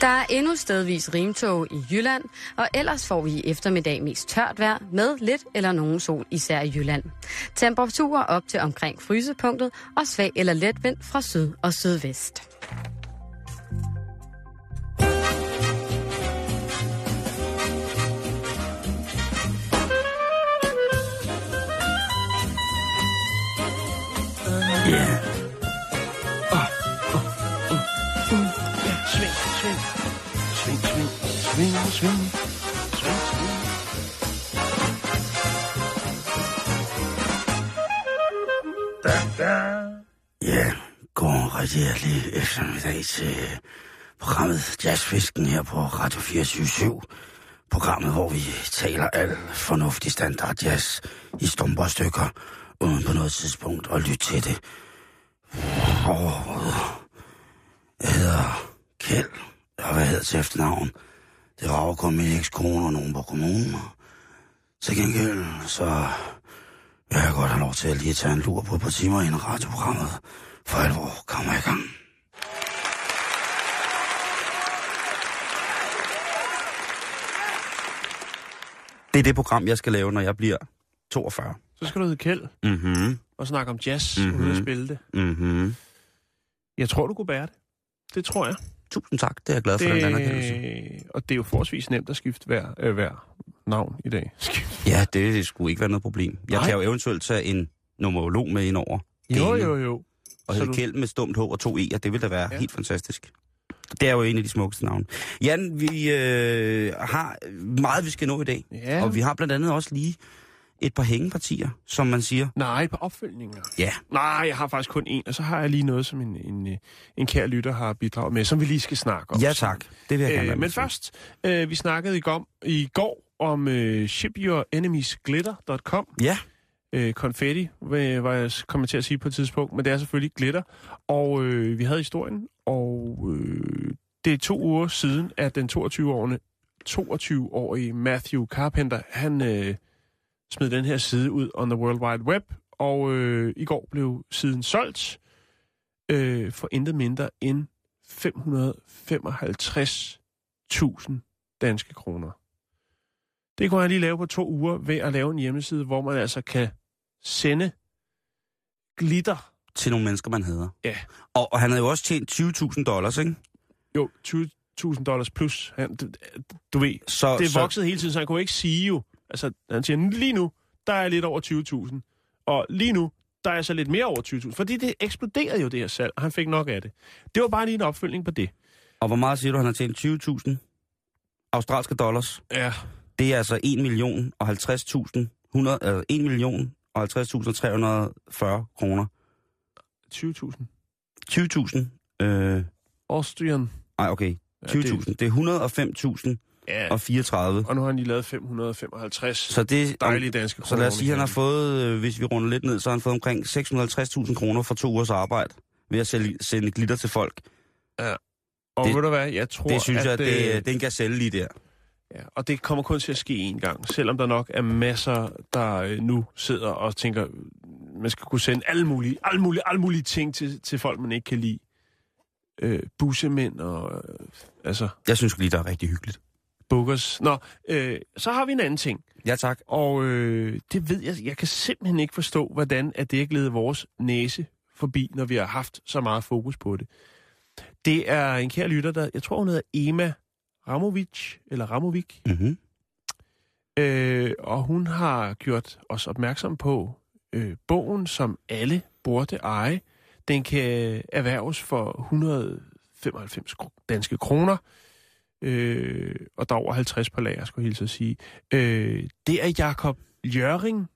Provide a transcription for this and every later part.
Der er endnu stedvis rimtog i Jylland, og ellers får vi i eftermiddag mest tørt vejr med lidt eller nogen sol, især i Jylland. Temperaturer op til omkring frysepunktet og svag eller let vind fra syd og sydvest. Sving. Sving, sving. Sving. Da, da. Ja, god rigtig hjertelig eftermiddag til programmet Jazzfisken her på Radio 24 Programmet, hvor vi taler al fornuftig standard jazz i stumper stykker, uden på noget tidspunkt at lytte til det. Og Jeg hedder Kjeld, og hvad hedder til efternavn? Det kun min ekskone og nogen på kommunen. Til gengæld, så vil jeg godt have lov til at lige tage en lur på et par timer inden radioprogrammet for alvor kommer i gang. Det er det program, jeg skal lave, når jeg bliver 42. Så skal du hedde Kjeld Mhm, og snakke om jazz, Mhm. mm-hmm. at spille det. mhm. Jeg tror, du kunne bære det. Det tror jeg. Tusind tak, det er jeg glad for, den anerkendelse. Det, og det er jo forholdsvis nemt at skifte hver, øh, hver navn i dag. Ja, det, det skulle ikke være noget problem. Jeg Nej. kan jo eventuelt tage en numerolog med ind over. Jo, jo, jo. Og hedde du- Kjeld med stumt H og to E'er, det ville da være ja. helt fantastisk. Det er jo en af de smukkeste navne. Jan, vi øh, har meget, vi skal nå i dag. Ja. Og vi har blandt andet også lige et par hængepartier, som man siger. Nej, på opfølgninger. Ja, Nej, jeg har faktisk kun en, og så har jeg lige noget, som en, en, en kær lytter har bidraget med, som vi lige skal snakke om. ja tak. Det vil jeg gerne Øh, men først, øh, vi snakkede i går, i går om øh, shipyourenemysglitter.com. Ja, Øh, konfetti, hvad jeg kommer til at sige på et tidspunkt, men det er selvfølgelig glitter. Og øh, vi havde historien, og øh, det er to uger siden, at den 22-årige 22-årige Matthew Carpenter, han øh, smed den her side ud on the World Wide Web, og øh, i går blev siden solgt øh, for intet mindre end 555.000 danske kroner. Det kunne han lige lave på to uger ved at lave en hjemmeside, hvor man altså kan sende glitter. til nogle mennesker, man hader. Ja. Og, og han havde jo også tjent 20.000 dollars, ikke? Jo, 20.000 dollars plus. Han, du, du ved, Så, det så, voksede hele tiden, så han kunne ikke sige jo. Altså, han siger, lige nu, der er jeg lidt over 20.000. Og lige nu, der er så lidt mere over 20.000. Fordi det eksploderede jo, det her salg, og han fik nok af det. Det var bare lige en opfølgning på det. Og hvor meget siger du, han har tjent 20.000 australske dollars? Ja. Det er altså 1 million og 50.000, 100, altså 1 million og 50.340 kroner. 20.000. 20.000, øh, Austrian. nej okay, Ja, 20.000, det er 105.000 Ja, og 34. og nu har han lige lavet 555 Så det, dejlige danske så lad os kroner sige, at han har fået, øh, hvis vi runder lidt ned, så har han fået omkring 650.000 kroner for to ugers arbejde ved at sælge, sende glitter til folk. hatten. Og det- ved du hvad, jeg tror, Det synes at, jeg, det, øh, det er en gazelle lige der. Ja, og det kommer kun til at ske én gang, selvom der nok er masser, der øh, nu sidder og tænker, man skal kunne sende alle mulige, alle mulige, alle mulige ting til, til folk, man ikke kan lide. Øh, bussemænd og øh, altså Jeg synes lige, det er rigtig hyggeligt. Bookers. Nå, øh, så har vi en anden ting, Ja tak. og øh, det ved jeg, jeg kan simpelthen ikke forstå, hvordan at det er glædet vores næse forbi, når vi har haft så meget fokus på det. Det er en kær lytter, der, jeg tror hun hedder Ema Ramovic, eller Ramovic, Mm-hmm. Øh, og hun har gjort os opmærksom på øh, bogen, som alle burde eje. Den kan erhverves for 195 kr- danske kroner, øh, og der er over 50 på lager, skulle jeg hilse at sige. Øh, det er Jakob Jøring,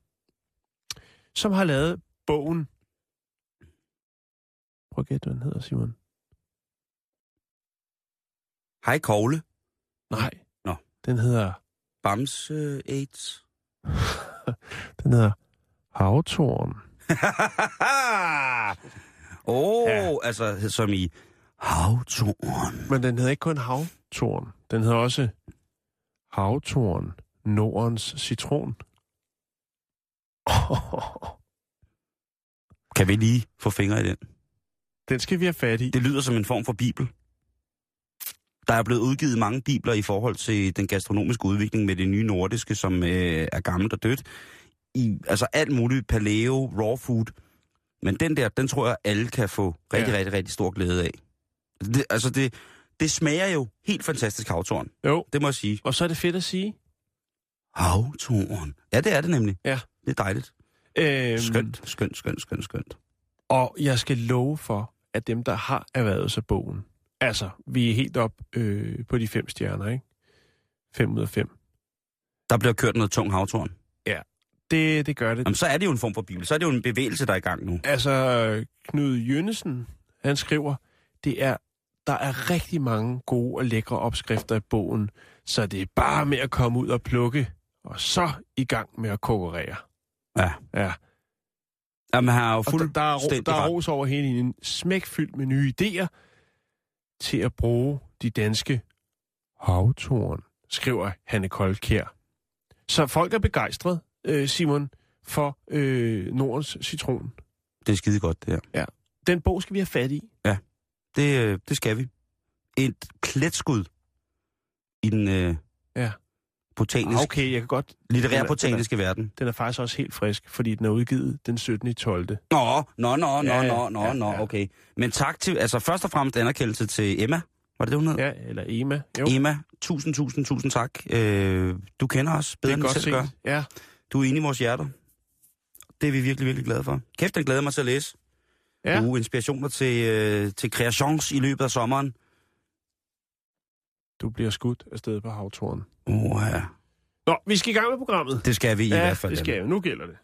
som har lavet bogen. Prøv at gætte, hvad den hedder, Simon. Hej Kogle. Nej. Nå. Den hedder, Bams uh, AIDS. den hedder Havtorn. Åh, oh, ja. altså som i havtorn. Men den hedder ikke kun havtorn. Den hedder også havtorn, Nordens citron. Kan vi lige få fingre i den? Den skal vi have fat i. Det lyder som en form for bibel. Der Der er blevet udgivet mange bibler i forhold til den gastronomiske udvikling med det nye nordiske, som øh, er gammelt og dødt. I, altså alt muligt paleo, raw food. Men den der, den tror jeg, alle kan få rigtig, ja. rigtig, rigtig, rigtig stor glæde af. Det, altså det, det smager jo helt fantastisk havtorn. Jo, Det må jeg sige. og så er det fedt at sige. Havtorn. Ja, det er det nemlig. Ja. Det er dejligt. Øhm, Skønt, skønt, skønt, skønt, skønt. Og jeg skal love for, at dem, der har erhvervet sig bogen, altså, vi er helt op øh, på de fem stjerner, ikke? Fem ud af fem. Der bliver kørt noget tung havtorn. Det, det gør det. Jamen, så er det jo en form for bibel. Så er det jo en bevægelse, der er i gang nu. Altså, Knud Jønnesen, han skriver, det er, der er rigtig mange gode og lækre opskrifter i bogen, så det er bare med at komme ud og plukke, og så i gang med at konkurrere. Ja. Ja. Jamen, han er jo Og der, der, er, ro- der er ros over hele linjen. Smæk fyldt med nye idéer til at bruge de danske havtorn, skriver Hanne Koldkær. Så folk er begejstret, øh, Simon, for øh, Nordens citron. Det er skide godt, det her. Den bog skal vi have fat i. Det, øh, det skal vi. Et pletskud i den øh, Ja. botanisk, Ah, okay, jeg kan godt... litterære Den er- botaniske verden. Den er faktisk også helt frisk, fordi den er udgivet den 17. i 12. Nå, nå, nå, nå, Ja, nå, nå, ja, nå, ja. okay. Men tak til, altså først og fremmest anerkendelse til Emma. Var det det, hun hed? Ja, eller Ema. Jo, Emma, tusind, tusind, tusind tak. Øh, du kender os bedre, end vi selv gør. Ja, Du er inde i vores hjerter. Det er vi virkelig, virkelig glade for. Kæft, den glæder mig til at læse. Ja. Gode inspirationer til, øh, til kreations i løbet af sommeren. Du bliver skudt afsted på havtoren. Oh, ja. Nå, vi skal i gang med programmet. Det skal vi i ja, hvert fald. det skal vi. Nu gælder det.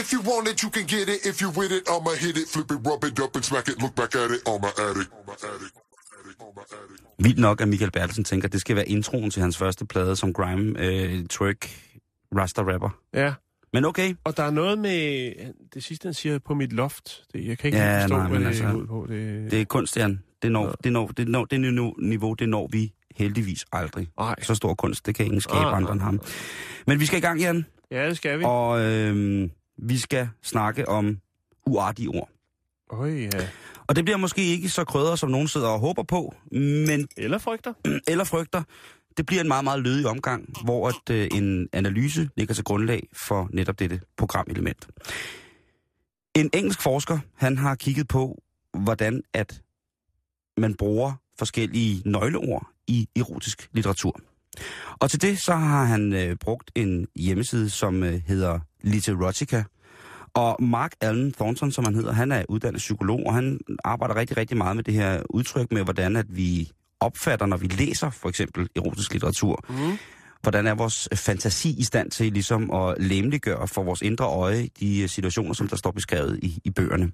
If you want it, you can get it. If you with it, I'ma hit it, flip it, rub it up and smack it. Look back at it, on my attic. Vildt nok, at Michael Bertelsen tænker, at det skal være introen til hans første plade som grime, øh, twerk, rasta rapper. Ja, Men okay, og der er noget med... Det sidste, han siger på mit loft. Det, jeg kan ikke Ja, forstå, nej, hvad men det altså, er ud på. Det, det er kunst, Jan. Det, når, Ja. det, når, det, når, det niveau, det når vi heldigvis aldrig. Ej. Så stor kunst, det kan ingen skabe Ah, andre end ah, ham. Men vi skal i gang, Jan, Ja, det skal vi. og øh, vi skal snakke om uartige ord. Øj, ja. Og det bliver måske ikke så krydret, som nogen sidder og håber på, men Eller frygter. eller frygter. Det bliver en meget, meget lødig omgang, hvor at, øh, en analyse ligger til grundlag for netop dette programelement. En engelsk forsker, han har kigget på, hvordan at man bruger forskellige nøgleord i erotisk litteratur. Og til det så har han øh, brugt en hjemmeside, som øh, hedder Literotica. Og Mark Allen Thornton, som han hedder, han er uddannet psykolog, og han arbejder rigtig, rigtig meget med det her udtryk med, hvordan at vi opfatter, når vi læser for eksempel erotisk litteratur. Mm. Hvordan er vores fantasi i stand til ligesom at lemliggøre for vores indre øje de øh, situationer, som der står beskrevet i, i bøgerne.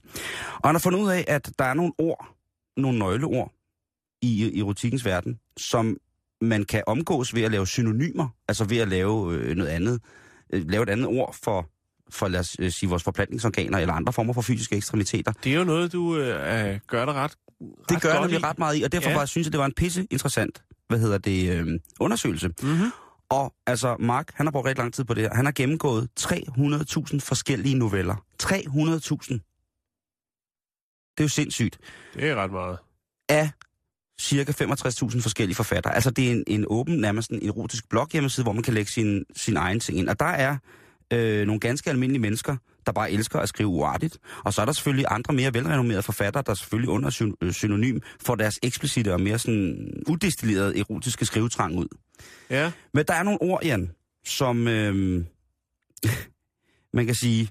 Og han har fundet ud af, at der er nogle ord, nogle nøgleord i erotikkens verden, som man kan omgås ved at lave synonymer, altså ved at lave øh, noget andet, øh, lave et andet ord for, for lad os øh, sige, vores forplantningsorganer eller andre former for fysiske ekstremiteter. Det er jo noget, du øh, gør dig ret, Det gør jeg nemlig ret meget i, og derfor ja. var, synes jeg, det var en pisse interessant, hvad hedder det, øh, undersøgelse. Mm-hmm. Og altså, Mark, han har brugt rigtig lang tid på det her. Han har gennemgået 300.000 forskellige noveller. 300.000. Det er jo sindssygt. Det er ret meget. Af cirka 65.000 forskellige forfattere. Altså, det er en, en åben, nærmest en erotisk blog hjemmeside, hvor man kan lægge sin, sin egen ting ind. Og der er øh, nogle ganske almindelige mennesker, der bare elsker at skrive uartigt. Og så er der selvfølgelig andre mere velrenommerede forfattere, der selvfølgelig under øh, synonym får deres eksplicite og mere sådan udestillerede erotiske skrivetrang ud. Ja. Men der er nogle ord, Jan, som øh, man kan sige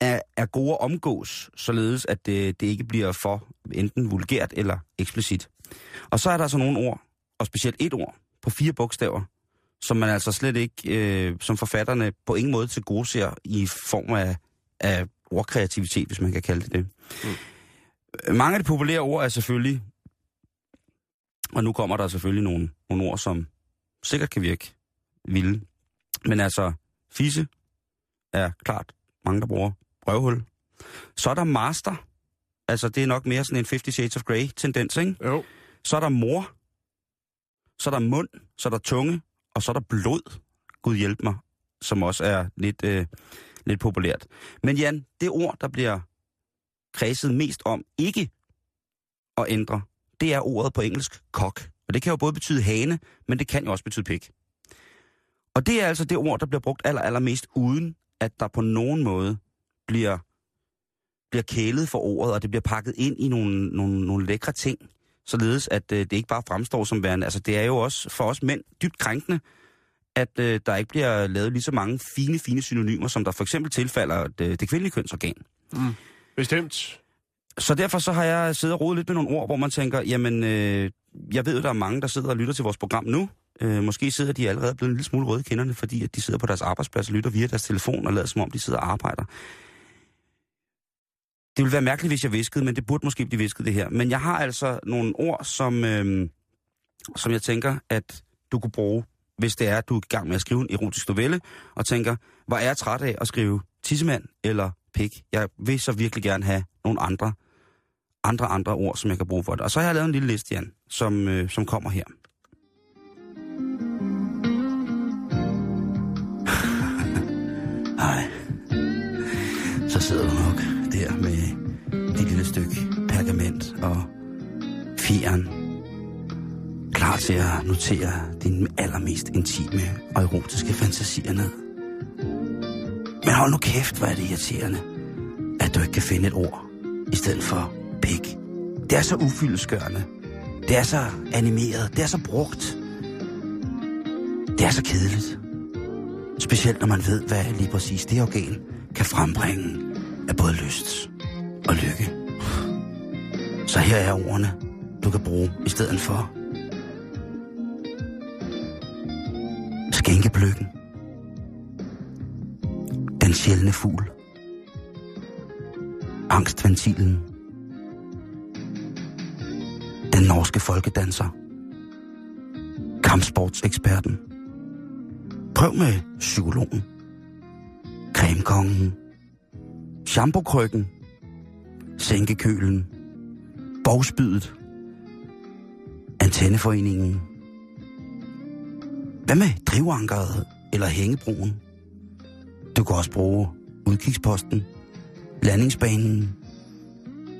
er, er gode at omgås, således at det, det ikke bliver for enten vulgært eller eksplicit. Og så er der altså nogle ord, og specielt et ord på fire bogstaver, som man altså slet ikke, øh, som forfatterne på ingen måde til gode ser i form af, af ordkreativitet, hvis man kan kalde det det. Mm. Mange af de populære ord er selvfølgelig, og nu kommer der selvfølgelig nogle, nogle ord, som sikkert kan virke vilde. Men altså, fisse er klart mange, der bruger røvhul. Så er der master. Altså, det er nok mere sådan en 50 Shades of Grey-tendens, ikke? Jo. Så er der mor. Så er der mund. Så er der tunge. Og så er der blod. Gud hjælp mig. Som også er lidt, øh, lidt populært. Men Jan, det ord, der bliver kredset mest om, ikke at ændre, det er ordet på engelsk kok. Og det kan jo både betyde hane, men det kan jo også betyde pik. Og det er altså det ord, der bliver brugt aller, allermest, uden at der på nogen måde bliver, bliver kælet for ordet, og det bliver pakket ind i nogle, nogle, nogle lækre ting, således at øh, det ikke bare fremstår som værende. Altså det er jo også for os mænd dybt krænkende, at øh, der ikke bliver lavet lige så mange fine, fine synonymer, som der for eksempel tilfalder det, det kvindelige kønsorgan. Mm. Bestemt. Så derfor så har jeg siddet og rodet lidt med nogle ord, hvor man tænker, jamen, øh, jeg ved, at der er mange, der sidder og lytter til vores program nu. Øh, måske sidder de allerede blevet en lille smule røde i kinderne, fordi at de sidder på deres arbejdsplads og lytter via deres telefon og lader som om, de sidder og arbejder. Det ville være mærkeligt, hvis jeg viskede, men det burde måske blive visket det her. Men jeg har altså nogle ord, som, øh, som jeg tænker, at du kunne bruge, hvis det er, at du er i gang med at skrive en erotisk novelle, og tænker, hvor er jeg træt af at skrive tissemand eller pik. Jeg vil så virkelig gerne have nogle andre, andre, andre ord, som jeg kan bruge for det. Og så har jeg lavet en lille liste, Jan, som, øh, som kommer her. Hej. Så sidder du nok der med det lille stykke pergament og fjeren. Klar til at notere dine allermest intime og erotiske fantasier ned. Men hold nu kæft, hvor er det irriterende, at du ikke kan finde et ord i stedet for pik. Det er så ufyldeskørende. Det er så animeret. Det er så brugt. Det er så kedeligt. Specielt når man ved, hvad lige præcis det organ kan frembringe af både lyst og lykke. Så her er ordene, du kan bruge i stedet for. Skænkebløkken. Den sjældne fugl. Angstventilen. Den norske folkedanser. Kampsportseksperten. Prøv med psykologen. Cremekongen. Shampoo-krykken. Sænkekølen. Bogspydet. Antenneforeningen. Hvad med drivankeret eller hængebroen? Du kan også bruge udkigsposten, landingsbanen,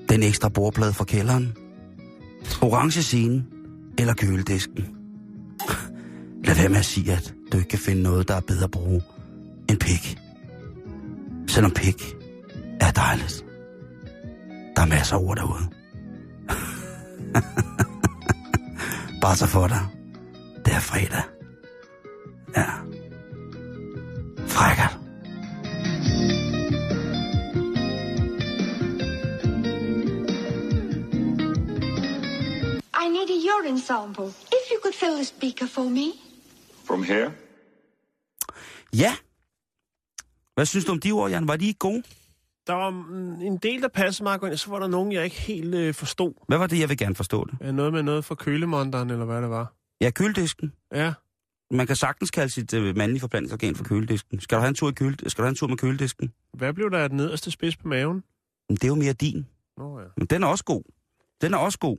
den ekstra bordplade fra kælderen, orange scene eller køledisken. Lad være med at sige, at du ikke kan finde noget, der er bedre at bruge end pik. Selvom pik dejligt. Der er masser af ord derude. Bare så for dig. Det er fredag. Ja. Frækkert. I need a urine sample. If you could fill the speaker for me. From here? Ja. Hvad synes du om de ord, Jan? Var de ikke gode? Der var mm, en del, der passede meget godt, så var der nogen, jeg ikke helt øh, forstod. Hvad var det, jeg vil gerne forstå det? Øh, Noget med noget fra kølemonteren, eller hvad det var. Ja, køledisken. Ja, Man kan sagtens kalde sit øh, mandlige forplantningsorgan for køledisken. Skal du have en tur, i køle, skal du have en tur med køledisken? hvad blev der af den nederste spids på maven? Men det er jo mere din. Nå ja. Men den er også god. Den er også god.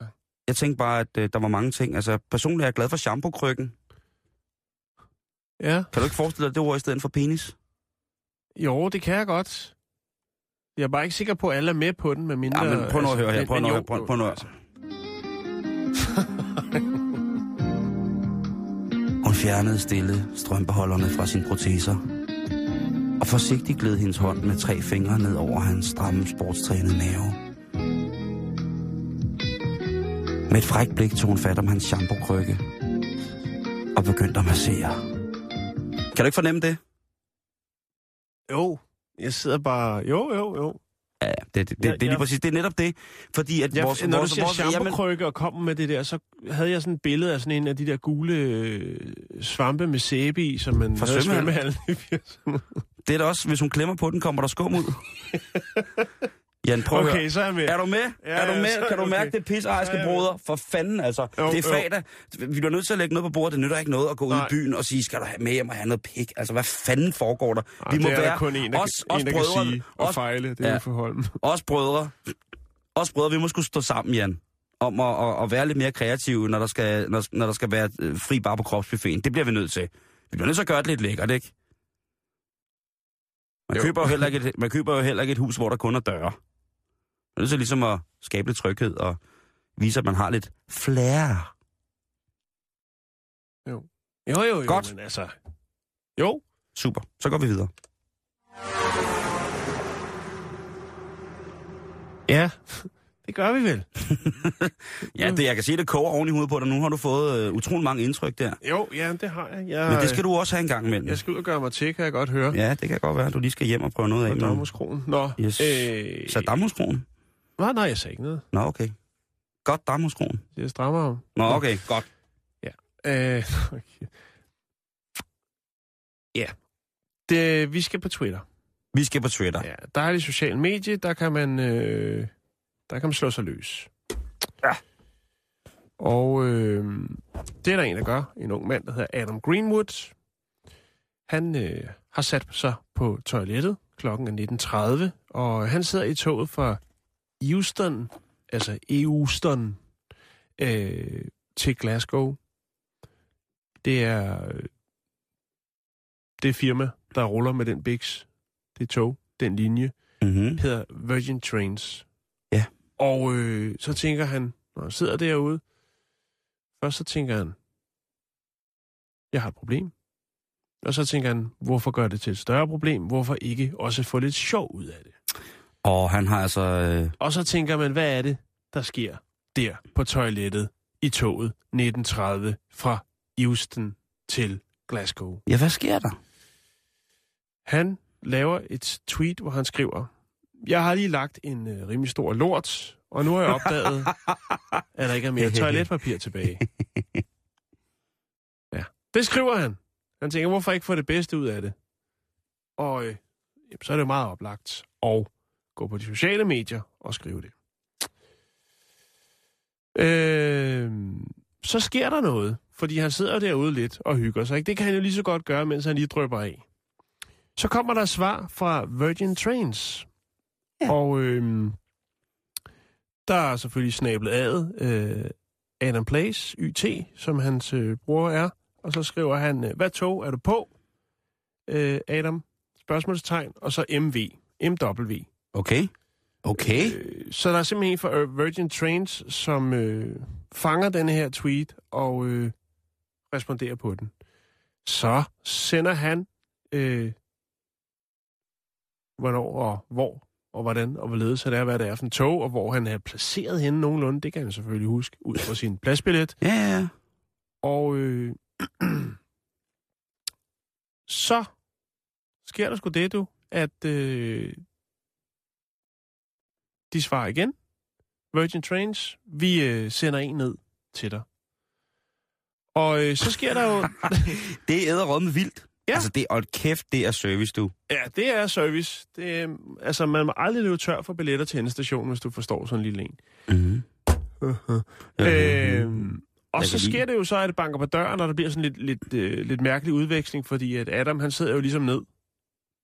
Tak. Jeg tænkte bare, at øh, der var mange ting. Altså, personligt er jeg glad for shampoo-krykken. Ja, Kan du ikke forestille dig det ord i stedet for penis? jo, det kan jeg godt. Jeg er bare ikke sikker på, at alle er med på den, med mindre... Ja, men prøv nu at høre her. Prøv nu at høre. Prøv, prøv nu at Hun fjernede stille strømbeholderne fra sine proteser. Og forsigtigt gled hendes hånd med tre fingre ned over hans stramme sportstrænede mave. Med et frækt blik tog hun fat om hans shampoo-krykke og begyndte at massere. Kan du ikke fornemme det? Jeg sidder bare... Jo, jo, jo. Ja, det, det, det, Ja, det er lige ja. præcis. Det er netop det. Fordi at vores, når vores, du siger vores, jamen, shampoo-krykke og kommer med det der, så havde jeg sådan et billede af sådan en af de der gule øh, svampe med sæbe i, som man Fra havde svømmehallen i 80'erne. det er da også, hvis hun klemmer på den, kommer der skum ud. Jan, prøv. Okay, så er med. Er du med? Ja, er du ja, med? kan du mærke okay. det jeg med. broder? For fanden altså. Jo, det er jo. fredag. Vi bliver nødt til at lægge noget på bordet. Det nytter ikke noget at gå ud i Nej. byen og sige, skal du have med hjem og have noget pik? Altså, hvad fanden foregår der? Ej, det er der kun en, der, os, en, os der brødre, kan sige og os, fejle. Det er Ja. ja. for Holm. os brødre, os brødre, vi må skulle stå sammen, Jan om at, at, at være lidt mere kreative, når der skal, når, når der skal være øh, fri bare på kropsbuffeten. Det bliver vi nødt til. Vi bliver nødt til at gøre det lidt lækkert, ikke? Man Jo. køber, jo heller ikke et, man køber jo heller ikke et hus, hvor der kun er døre. Man er nødt til ligesom at skabe lidt tryghed og vise, at man har lidt flair. Jo, jo, jo. Godt. Men altså... Jo, Super. Så går vi videre. ja, det gør vi vel. Ja, det, jeg kan se, det koger oven i hovedet på dig. Nu har du fået øh, utrolig mange indtryk der. Jo, ja, det har jeg. jeg Men det skal du også have en gang imellem. Jeg skal ud og gøre mig til, kan jeg godt høre. Ja, det kan godt være, du lige skal hjem og prøve noget af. På Damhuskronen. Nå, Yes. øh, Så Damhuskronen? Nej, nej, jeg sagde ikke noget. Nå, okay. Godt Damhuskronen. Jeg strammer om. Nå, okay, godt. Øh, okay. Ja. Det, vi skal på Twitter. Vi skal på Twitter. Ja, der er det sociale medie, der kan man, øh, der kan man slå sig løs. Ja. Og øh, det er der en, der gør. En ung mand, der hedder Adam Greenwood. Han øh, har sat sig på toilettet. Klokken er 19.30, og han sidder i toget fra Euston, altså Euston, øh, til Glasgow. Det er øh, det firma, der ruller med den Bix, det tog, den linje, Mm-hmm. hedder Virgin Trains. Ja. Og øh, så tænker han, når han sidder derude, først så tænker han, jeg har et problem. Og så tænker han, hvorfor gør det til et større problem? Hvorfor ikke også få lidt sjov ud af det? Og han har altså... Øh, Og så tænker man, hvad er det, der sker der på toilettet i toget 1930 fra Houston til Glasgow? ja, hvad sker der? Han laver et tweet, hvor han skriver, jeg har lige lagt en øh, rimelig stor lort, og nu har jeg opdaget, at der ikke er mere toiletpapir tilbage. Ja, det skriver han. Han tænker, hvorfor ikke få det bedste ud af det? Og øh, så er det jo meget oplagt at gå på de sociale medier og skrive det. Øh, så sker der noget, fordi han sidder derude lidt og hygger sig. Ikke? Det kan han jo lige så godt gøre, mens han lige drøber af. Så kommer der svar fra Virgin Trains. Ja. Og øh, der er selvfølgelig snablet ad øh, Adam Place, YT, som hans øh, bror er. Og så skriver han, øh, hvad tog er du på? Øh, Adam, spørgsmålstegn, og så MV, MW. Okay. Okay. Øh, så der er simpelthen en fra øh, Virgin Trains, som øh, fanger denne her tweet og øh, responderer på den. Så sender han, øh, hvornår og hvor og hvordan og hvorledes det er, hvad det er for en tog, og hvor han er placeret henne nogenlunde. Det kan han selvfølgelig huske ud fra sin pladsbillet. Ja, ja, ja. Og øh, så sker der sgu det, du, at øh, de svarer igen. Virgin Trains, vi øh, sender en ned til dig. Og øh, så sker der jo... Det er æderrømme vildt. Ja. Altså, det, og kæft, det er service, du. ja, det er service. Det, er, altså, man må aldrig løbe tør for billetter til endestationen, hvis du forstår sådan en lille en. Mm-hmm. Øhm, og Jeg så sker det jo så, at det banker på døren, og der bliver sådan lidt, lidt, øh, lidt mærkelig udveksling, fordi at Adam, han sidder jo ligesom ned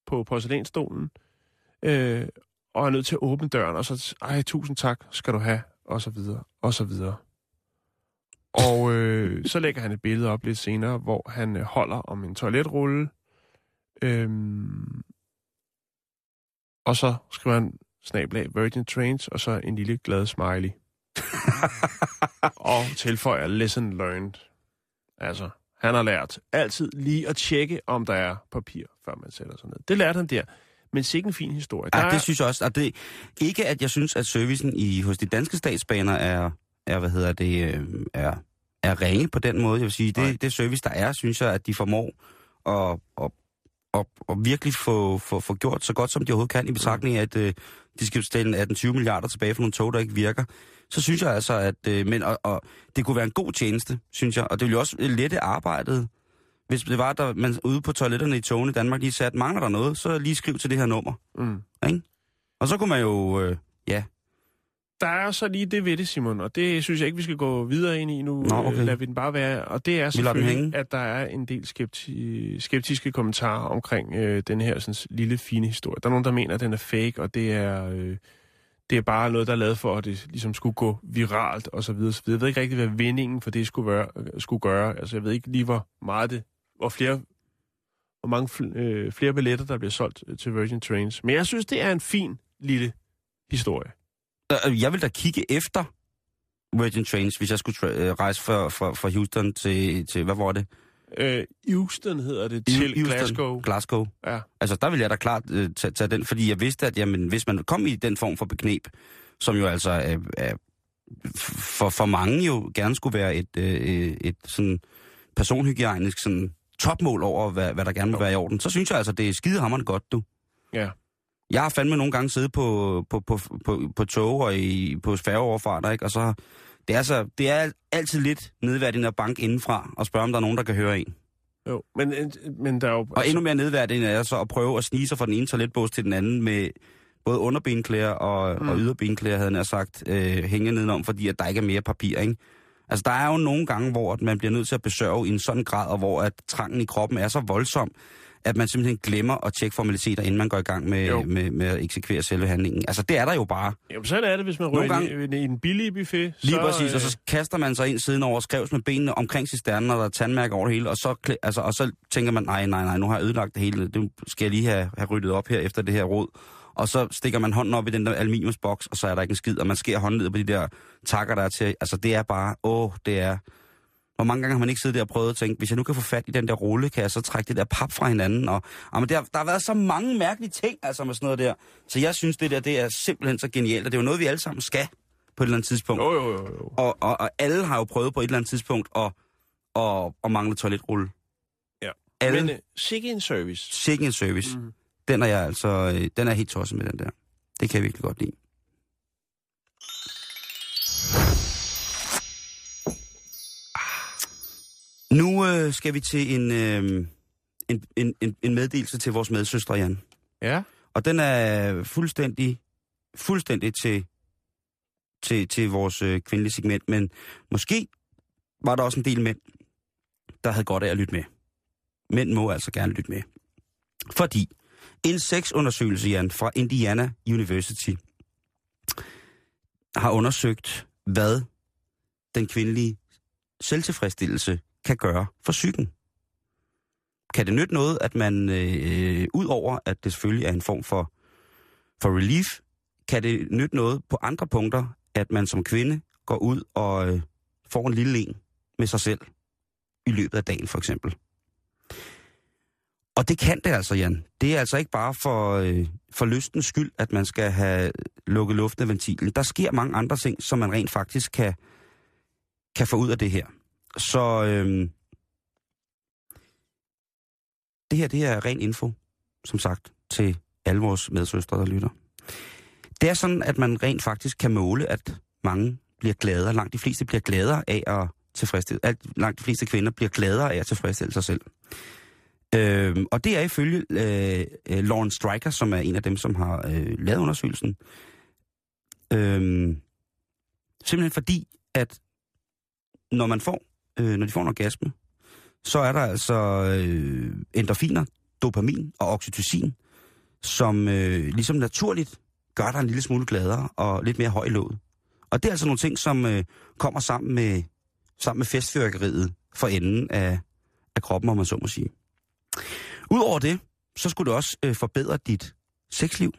på porcelænsstolen, øh, og er nødt til at åbne døren, og så, ej, tusind tak skal du have, og så videre, og så videre. Og øh, så lægger han et billede op lidt senere, hvor han øh, holder om en toiletrulle, øhm, og så skriver han snablag Virgin Trains, og så en lille glad smiley og tilføjer lesson learned. Altså, han har lært altid lige at tjekke, om der er papir, før man sætter sig ned. Det lærte han der. Men sikke en fin historie. Ja, det synes jeg også. At det, ikke at jeg synes, at servicen i, hos de danske statsbaner er, er hvad hedder det, øh, er, er ringe på den måde. Jeg vil sige, det, det service, der er, synes jeg, at de formår at, at, at, at virkelig få, få, få gjort så godt, som de overhovedet kan, i betragtning af, at øh, de skal stille 18-20 milliarder tilbage for nogle tog, der ikke virker. Så synes jeg altså, at øh, men, og, og, det kunne være en god tjeneste, synes jeg. Og det ville jo også lette arbejdet, hvis det var, at man ude på toiletterne i togene i Danmark lige sagde, at mangler der noget, så lige skriv til det her nummer. mm. Og så kunne man jo, øh, ja, der er så lige det ved det, Simon, og det synes jeg ikke, vi skal gå videre ind i nu. Nå, okay. Øh, Lad vi den bare være. Og det er selvfølgelig, at der er en del skepti- skeptiske kommentarer omkring øh, den her sådan, lille, fine historie. Der er nogen, der mener, at den er fake, og det er... Øh, det er bare noget, der er lavet for, at det ligesom skulle gå viralt og så videre. Så videre. Jeg ved ikke rigtig, hvad vindingen for det skulle, være, skulle gøre. Altså, jeg ved ikke lige, hvor meget det... Hvor flere hvor mange fl- øh, flere billetter, der bliver solgt øh, til Virgin Trains. Men jeg synes, det er en fin lille historie. Øh, Jeg vil da kigge efter Virgin Trains, hvis jeg skulle tra- øh, rejse fra, fra, fra Houston til, til, hvad var det? Øh, Houston hedder det, til Houston, Glasgow. Glasgow. Ja. Altså, der ville jeg da klart øh, tage, tage den, fordi jeg vidste, at jamen, hvis man kom i den form for beknep, som jo altså er, er for, for mange jo gerne skulle være et, øh, et sådan personhygiejnisk sådan topmål over, hvad, hvad der gerne må være i orden, så synes jeg altså, det er skidehammerende godt, du. Ja. Jeg har fandme nogle gange siddet på, på, på, på, på tog og i, på færgeoverfarter, ikke? Og så, det er, så, det er altid lidt nedværdigende at banke indenfra og spørge, om der er nogen, der kan høre en. Jo, men, men der er jo... Og endnu mere nedværdigende er så at prøve at snige sig fra den ene toiletbås til den anden med både underbenklæder og, mm. og yderbenklæder, havde jeg sagt, øh, hænge nedenom, fordi at der ikke er mere papir, ikke? Altså, der er jo nogle gange, hvor at man bliver nødt til at besørge i en sådan grad, og hvor at trangen i kroppen er så voldsom, at man simpelthen glemmer at tjekke formaliteter, inden man går i gang med, Jo. med, med at eksekvere selve handlingen. Altså, det er der jo bare. Jamen, sådan er det, hvis man rører gange- i, i en billig buffet. Lige så, præcis, øh, og så kaster man sig ind siden over, skrevs med benene omkring cisternen, og der er tandmærker over det hele, og så, altså, og så tænker man, nej, nej, nej, nu har jeg ødelagt det hele, det skal jeg lige have, have ryddet op her efter det her råd. Og så stikker man hånden op i den der aluminiumsboks, og så er der ikke en skid, og man skærer håndledet på de der takker, der er til. Altså, det er bare, åh, det er... Hvor mange gange har man ikke siddet der og prøvet at tænke, hvis jeg nu kan få fat i den der rulle, kan jeg så trække det der pap fra hinanden? Og, og men der, der har været så mange mærkelige ting, altså med sådan noget der. Så jeg synes, det der, det er simpelthen så genialt, og det er jo noget, vi alle sammen skal på et eller andet tidspunkt. Jo, jo, jo, jo. Og, og, og alle har jo prøvet på et eller andet tidspunkt at, at, at mangle toiletrulle. Ja. Alle, Men uh, sikke en service. sikke en service. Mm. Den er jeg altså, øh, den er helt tosset med den der. Det kan jeg virkelig godt lide. Nu øh, skal vi til en, øh, en, en, en, en meddelelse til vores medsøstre, Jan. Ja. Og den er fuldstændig, fuldstændig til, til, til vores øh, kvindelige segment. Men måske var der også en del mænd, der havde godt af at lytte med. Mænd må altså gerne lytte med. Fordi en sexundersøgelse, Jan, fra Indiana University, har undersøgt, hvad den kvindelige selvtilfredsstillelse kan gøre for psyken. Kan det nytte noget, at man, øh, ud over at det selvfølgelig er en form for, for relief, kan det nytte noget på andre punkter, at man som kvinde går ud og øh, får en lille en med sig selv i løbet af dagen, for eksempel. Og det kan det altså, Jan. Det er altså ikke bare for, øh, for lystens skyld, at man skal have lukket luften af ventilen. Der sker mange andre ting, som man rent faktisk kan, kan få ud af det her. Så øh, det her, det er ren info, som sagt, til alle vores medsøstre, der lytter. Det er sådan, at man rent faktisk kan måle, at mange bliver gladere. Langt de fleste bliver gladere af at tilfredsstille. Alt, langt de fleste kvinder bliver gladere af at tilfredsstille sig selv. Øhm, og det er ifølge øh, øh Lauren Stryker, som er en af dem, som har øh, lavet undersøgelsen. Øhm, simpelthen fordi, at når man får, øh, når de får en orgasme, så er der altså øh, endorfiner, dopamin og oxytocin, som øh, ligesom naturligt gør dig en lille smule gladere og lidt mere høj i låget. Og det er altså nogle ting, som øh, kommer sammen med, sammen med festfyrkeriet for enden af, af kroppen, om man så må sige. Udover det, så skulle det også øh, forbedre dit sexliv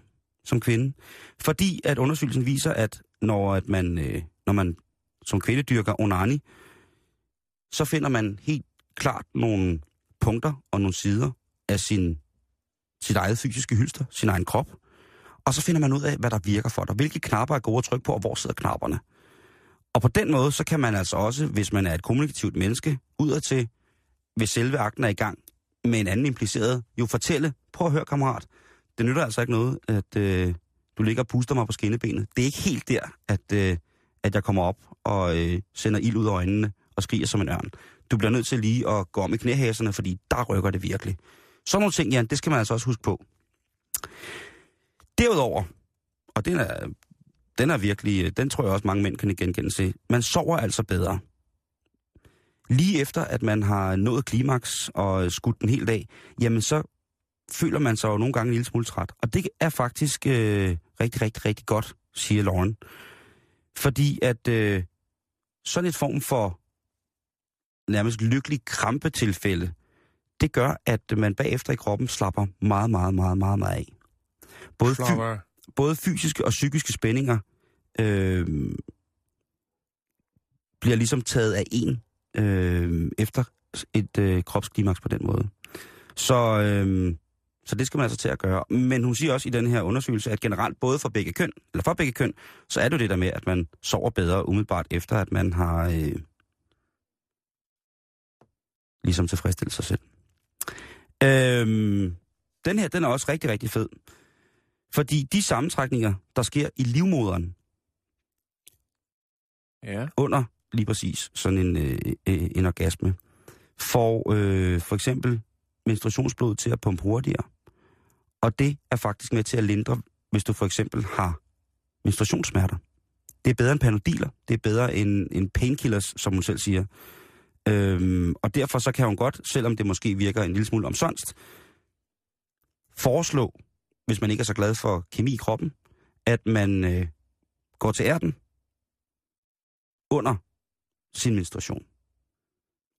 som kvinde. Fordi at undersøgelsen viser, at når, at man, øh, når man som kvinde dyrker onani, så finder man helt klart nogle punkter og nogle sider af sin, sit eget fysiske hylster, sin egen krop. Og så finder man ud af, hvad der virker for dig. Hvilke knapper er gode at trykke på, og hvor sidder knapperne. Og på den måde, så kan man altså også, hvis man er et kommunikativt menneske, udadtil, hvis selve akten er i gang, med en anden impliceret, jo fortælle, prøv at høre kammerat, det nytter altså ikke noget, at øh, du ligger og puster mig på skinnebenet. Det er ikke helt der, at, øh, at jeg kommer op og øh, sender ild ud af øjnene og skriger som en ørn. Du bliver nødt til lige at gå om i knæhæserne, fordi der rykker det virkelig. Sådan nogle ting, Jan, det skal man altså også huske på. Derudover, og den er, den er virkelig, øh, den tror jeg også mange mænd kan genkende til, man sover altså bedre. Lige efter, at man har nået klimaks og skudt den hele dag, jamen så føler man sig jo nogle gange en lille smule træt. Og det er faktisk øh, rigtig, rigtig, rigtig godt, siger Lauren. Fordi at øh, sådan et form for nærmest lykkelig krampetilfælde, det gør, at man bagefter i kroppen slapper meget, meget, meget, meget, meget af. Både, fy, både fysiske og psykiske spændinger øh, bliver ligesom taget af en øh, efter et øh, kropsklimaks på den måde. Så, øh, så det skal man altså til at gøre. Men hun siger også i den her undersøgelse, at generelt både for begge køn, eller for begge køn, så er det jo det der med, at man sover bedre umiddelbart efter, at man har øh, ligesom tilfredsstillet sig selv. Øh, den her, den er også rigtig, rigtig fed. Fordi de sammentrækninger, der sker i livmoderen Ja. under lige præcis sådan en, øh, øh, en orgasme, får øh, for eksempel menstruationsblod til at pumpe hurtigere. Og det er faktisk med til at lindre, hvis du for eksempel har menstruationssmerter. Det er bedre end panodiler. Det er bedre end, end painkillers, som hun selv siger. Øhm, og derfor så kan hun godt, selvom det måske virker en lille smule omsonst, foreslå, hvis man ikke er så glad for kemi i kroppen, at man øh, går til ærten under sin menstruation.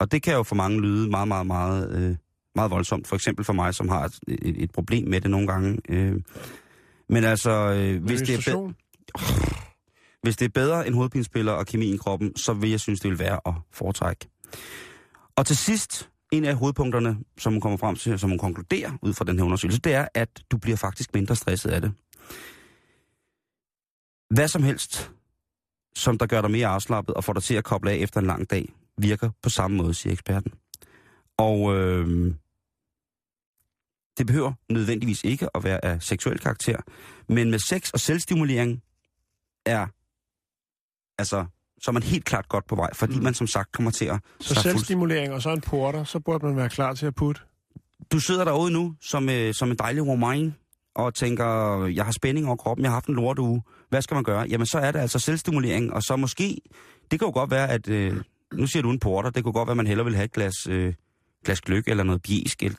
Og det kan jo for mange lyde meget, meget, meget, øh, meget voldsomt. For eksempel for mig, som har et, et, et problem med det nogle gange. Øh. Men altså, øh, hvis, det er Menstruation. hvis det er bedre end hovedpinespiller og kemi i kroppen, så vil jeg synes, det vil være at foretrække. Og til sidst, en af hovedpunkterne, som hun kommer frem til, som hun konkluderer ud fra den her undersøgelse, det er, at du bliver faktisk mindre stresset af det. Hvad som helst, som der gør dig mere afslappet og får dig til at koble af efter en lang dag, virker på samme måde, siger eksperten. Og øh, det behøver nødvendigvis ikke at være af seksuel karakter, men med sex og selvstimulering er altså så er man helt klart godt på vej, fordi mm. man som sagt kommer til at... Så selvstimulering og så en porter, så burde man være klar til at putte. du sidder derude nu som, øh, som en dejlig romain og tænker, jeg har spænding over kroppen, jeg har haft en lorteuge. Hvad skal man gøre? Jamen, så er det altså selvstimulering, og så måske... Det kan jo godt være, at... Øh, nu siger du en porter, det kunne godt være, at man hellere vil have et glas, øh, glas gløk eller noget eller-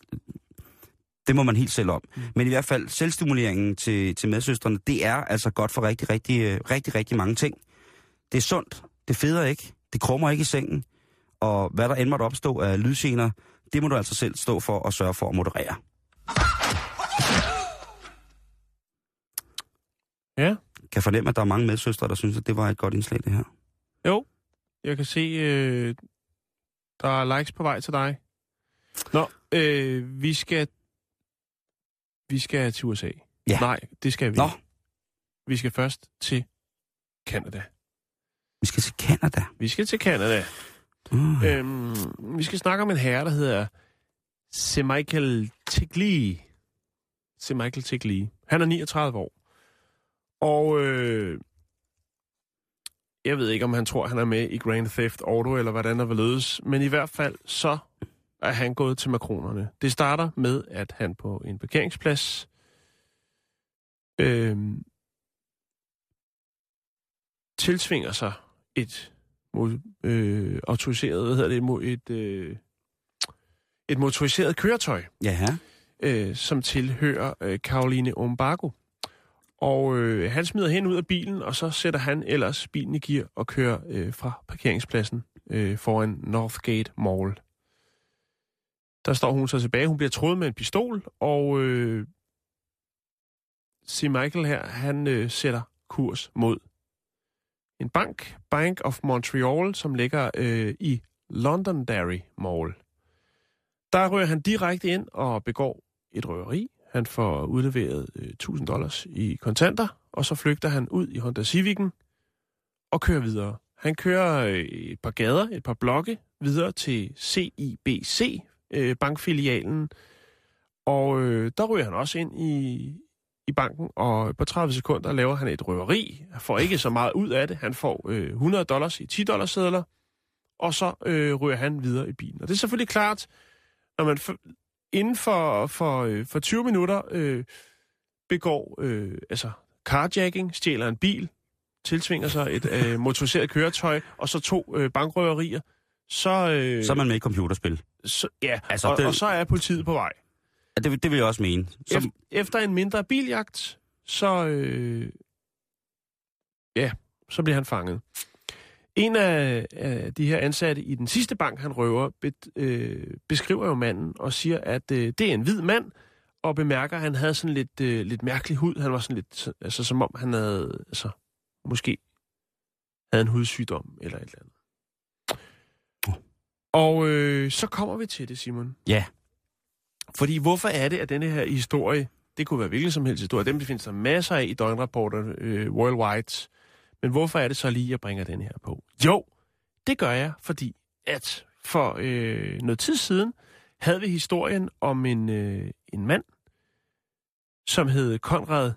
Det må man helt selv om. Mm. Men i hvert fald, selvstimuleringen til, til medsøstrene, det er altså godt for rigtig, rigtig, øh, rigtig, rigtig mange ting. Det er sundt, det feder ikke, det krummer ikke i sengen, og hvad der end måtte opstå af lydgener, det må du altså selv stå for og sørge for at moderere. Ja. kan fornemme, at der er mange medsøstre, der synes, at det var et godt indslag, det her. Jo, jeg kan se, øh, der er likes på vej til dig. Nå, øh, vi skal... Vi skal til USA. Ja. Nej, det skal vi Nå. ikke. Vi skal først til Canada. Vi skal til Canada. Vi skal til Canada. Uh, Øhm, vi skal snakke om en herre, der hedder C. Michael Tigley. C. Michael Tigley. Han er 39 år. Og øh, jeg ved ikke, om han tror, han er med i Grand Theft Auto, eller hvordan der vil lødes. Men i hvert fald, så er han gået til makronerne. Det starter med, at han på en parkeringsplads øh, tilsvinger sig et øh, autoriseret, hvad hedder det, et, øh, et motoriseret køretøj, ja, øh, som tilhører øh, Karoline Ombago. Og øh, han smider hen ud af bilen, og så sætter han ellers bilen i gear og kører øh, fra parkeringspladsen øh, foran Northgate Mall. Der står hun så tilbage. Hun bliver troet med en pistol, og øh, C. Michael her, han øh, sætter kurs mod en bank, Bank of Montreal, som ligger øh, i Londonderry Mall. Der rører han direkte ind og begår et røveri. Han får udleveret øh, 1000 dollars i kontanter, og så flygter han ud i Honda Civic'en og kører videre. Han kører øh, et par gader, et par blokke, videre til CIBC, øh, bankfilialen, og øh, der ryger han også ind i, i banken, og på 30 sekunder laver han et røveri. Han får ikke så meget ud af det. Han får øh, 100 dollars i 10 dollars sedler, og så øh, ryger han videre i bilen. Og det er selvfølgelig klart, når man inden for, for, øh, for 20 minutter øh, begår øh, altså carjacking, stjæler en bil, tilsvinger sig et øh, motoriseret køretøj, og så to øh, bankrøverier, så, øh, så er man med i computerspil. så, ja, Altså, og, det- og så er politiet på vej. Ja, det, det vil jeg også mene. Som, Efter en mindre biljagt, så, øh, ja, så bliver han fanget. En af, af de her ansatte i den sidste bank, han røver, be, øh, beskriver jo manden og siger, at øh, det er en hvid mand, og bemærker, at han havde sådan lidt, øh, lidt mærkelig hud. Han var sådan lidt, altså som om han havde, altså, måske havde en hudsygdom eller et eller andet. Og øh, så kommer vi til det, Simon. Ja. Fordi hvorfor er det, at denne her historie, det kunne være hvilken som helst historie, dem findes der masser af i døgnrapporter øh, worldwide, men hvorfor er det så lige, at jeg bringer den her på? Jo, det gør jeg, fordi at for øh, noget tid siden havde vi historien om en, øh, en mand, som hed Konrad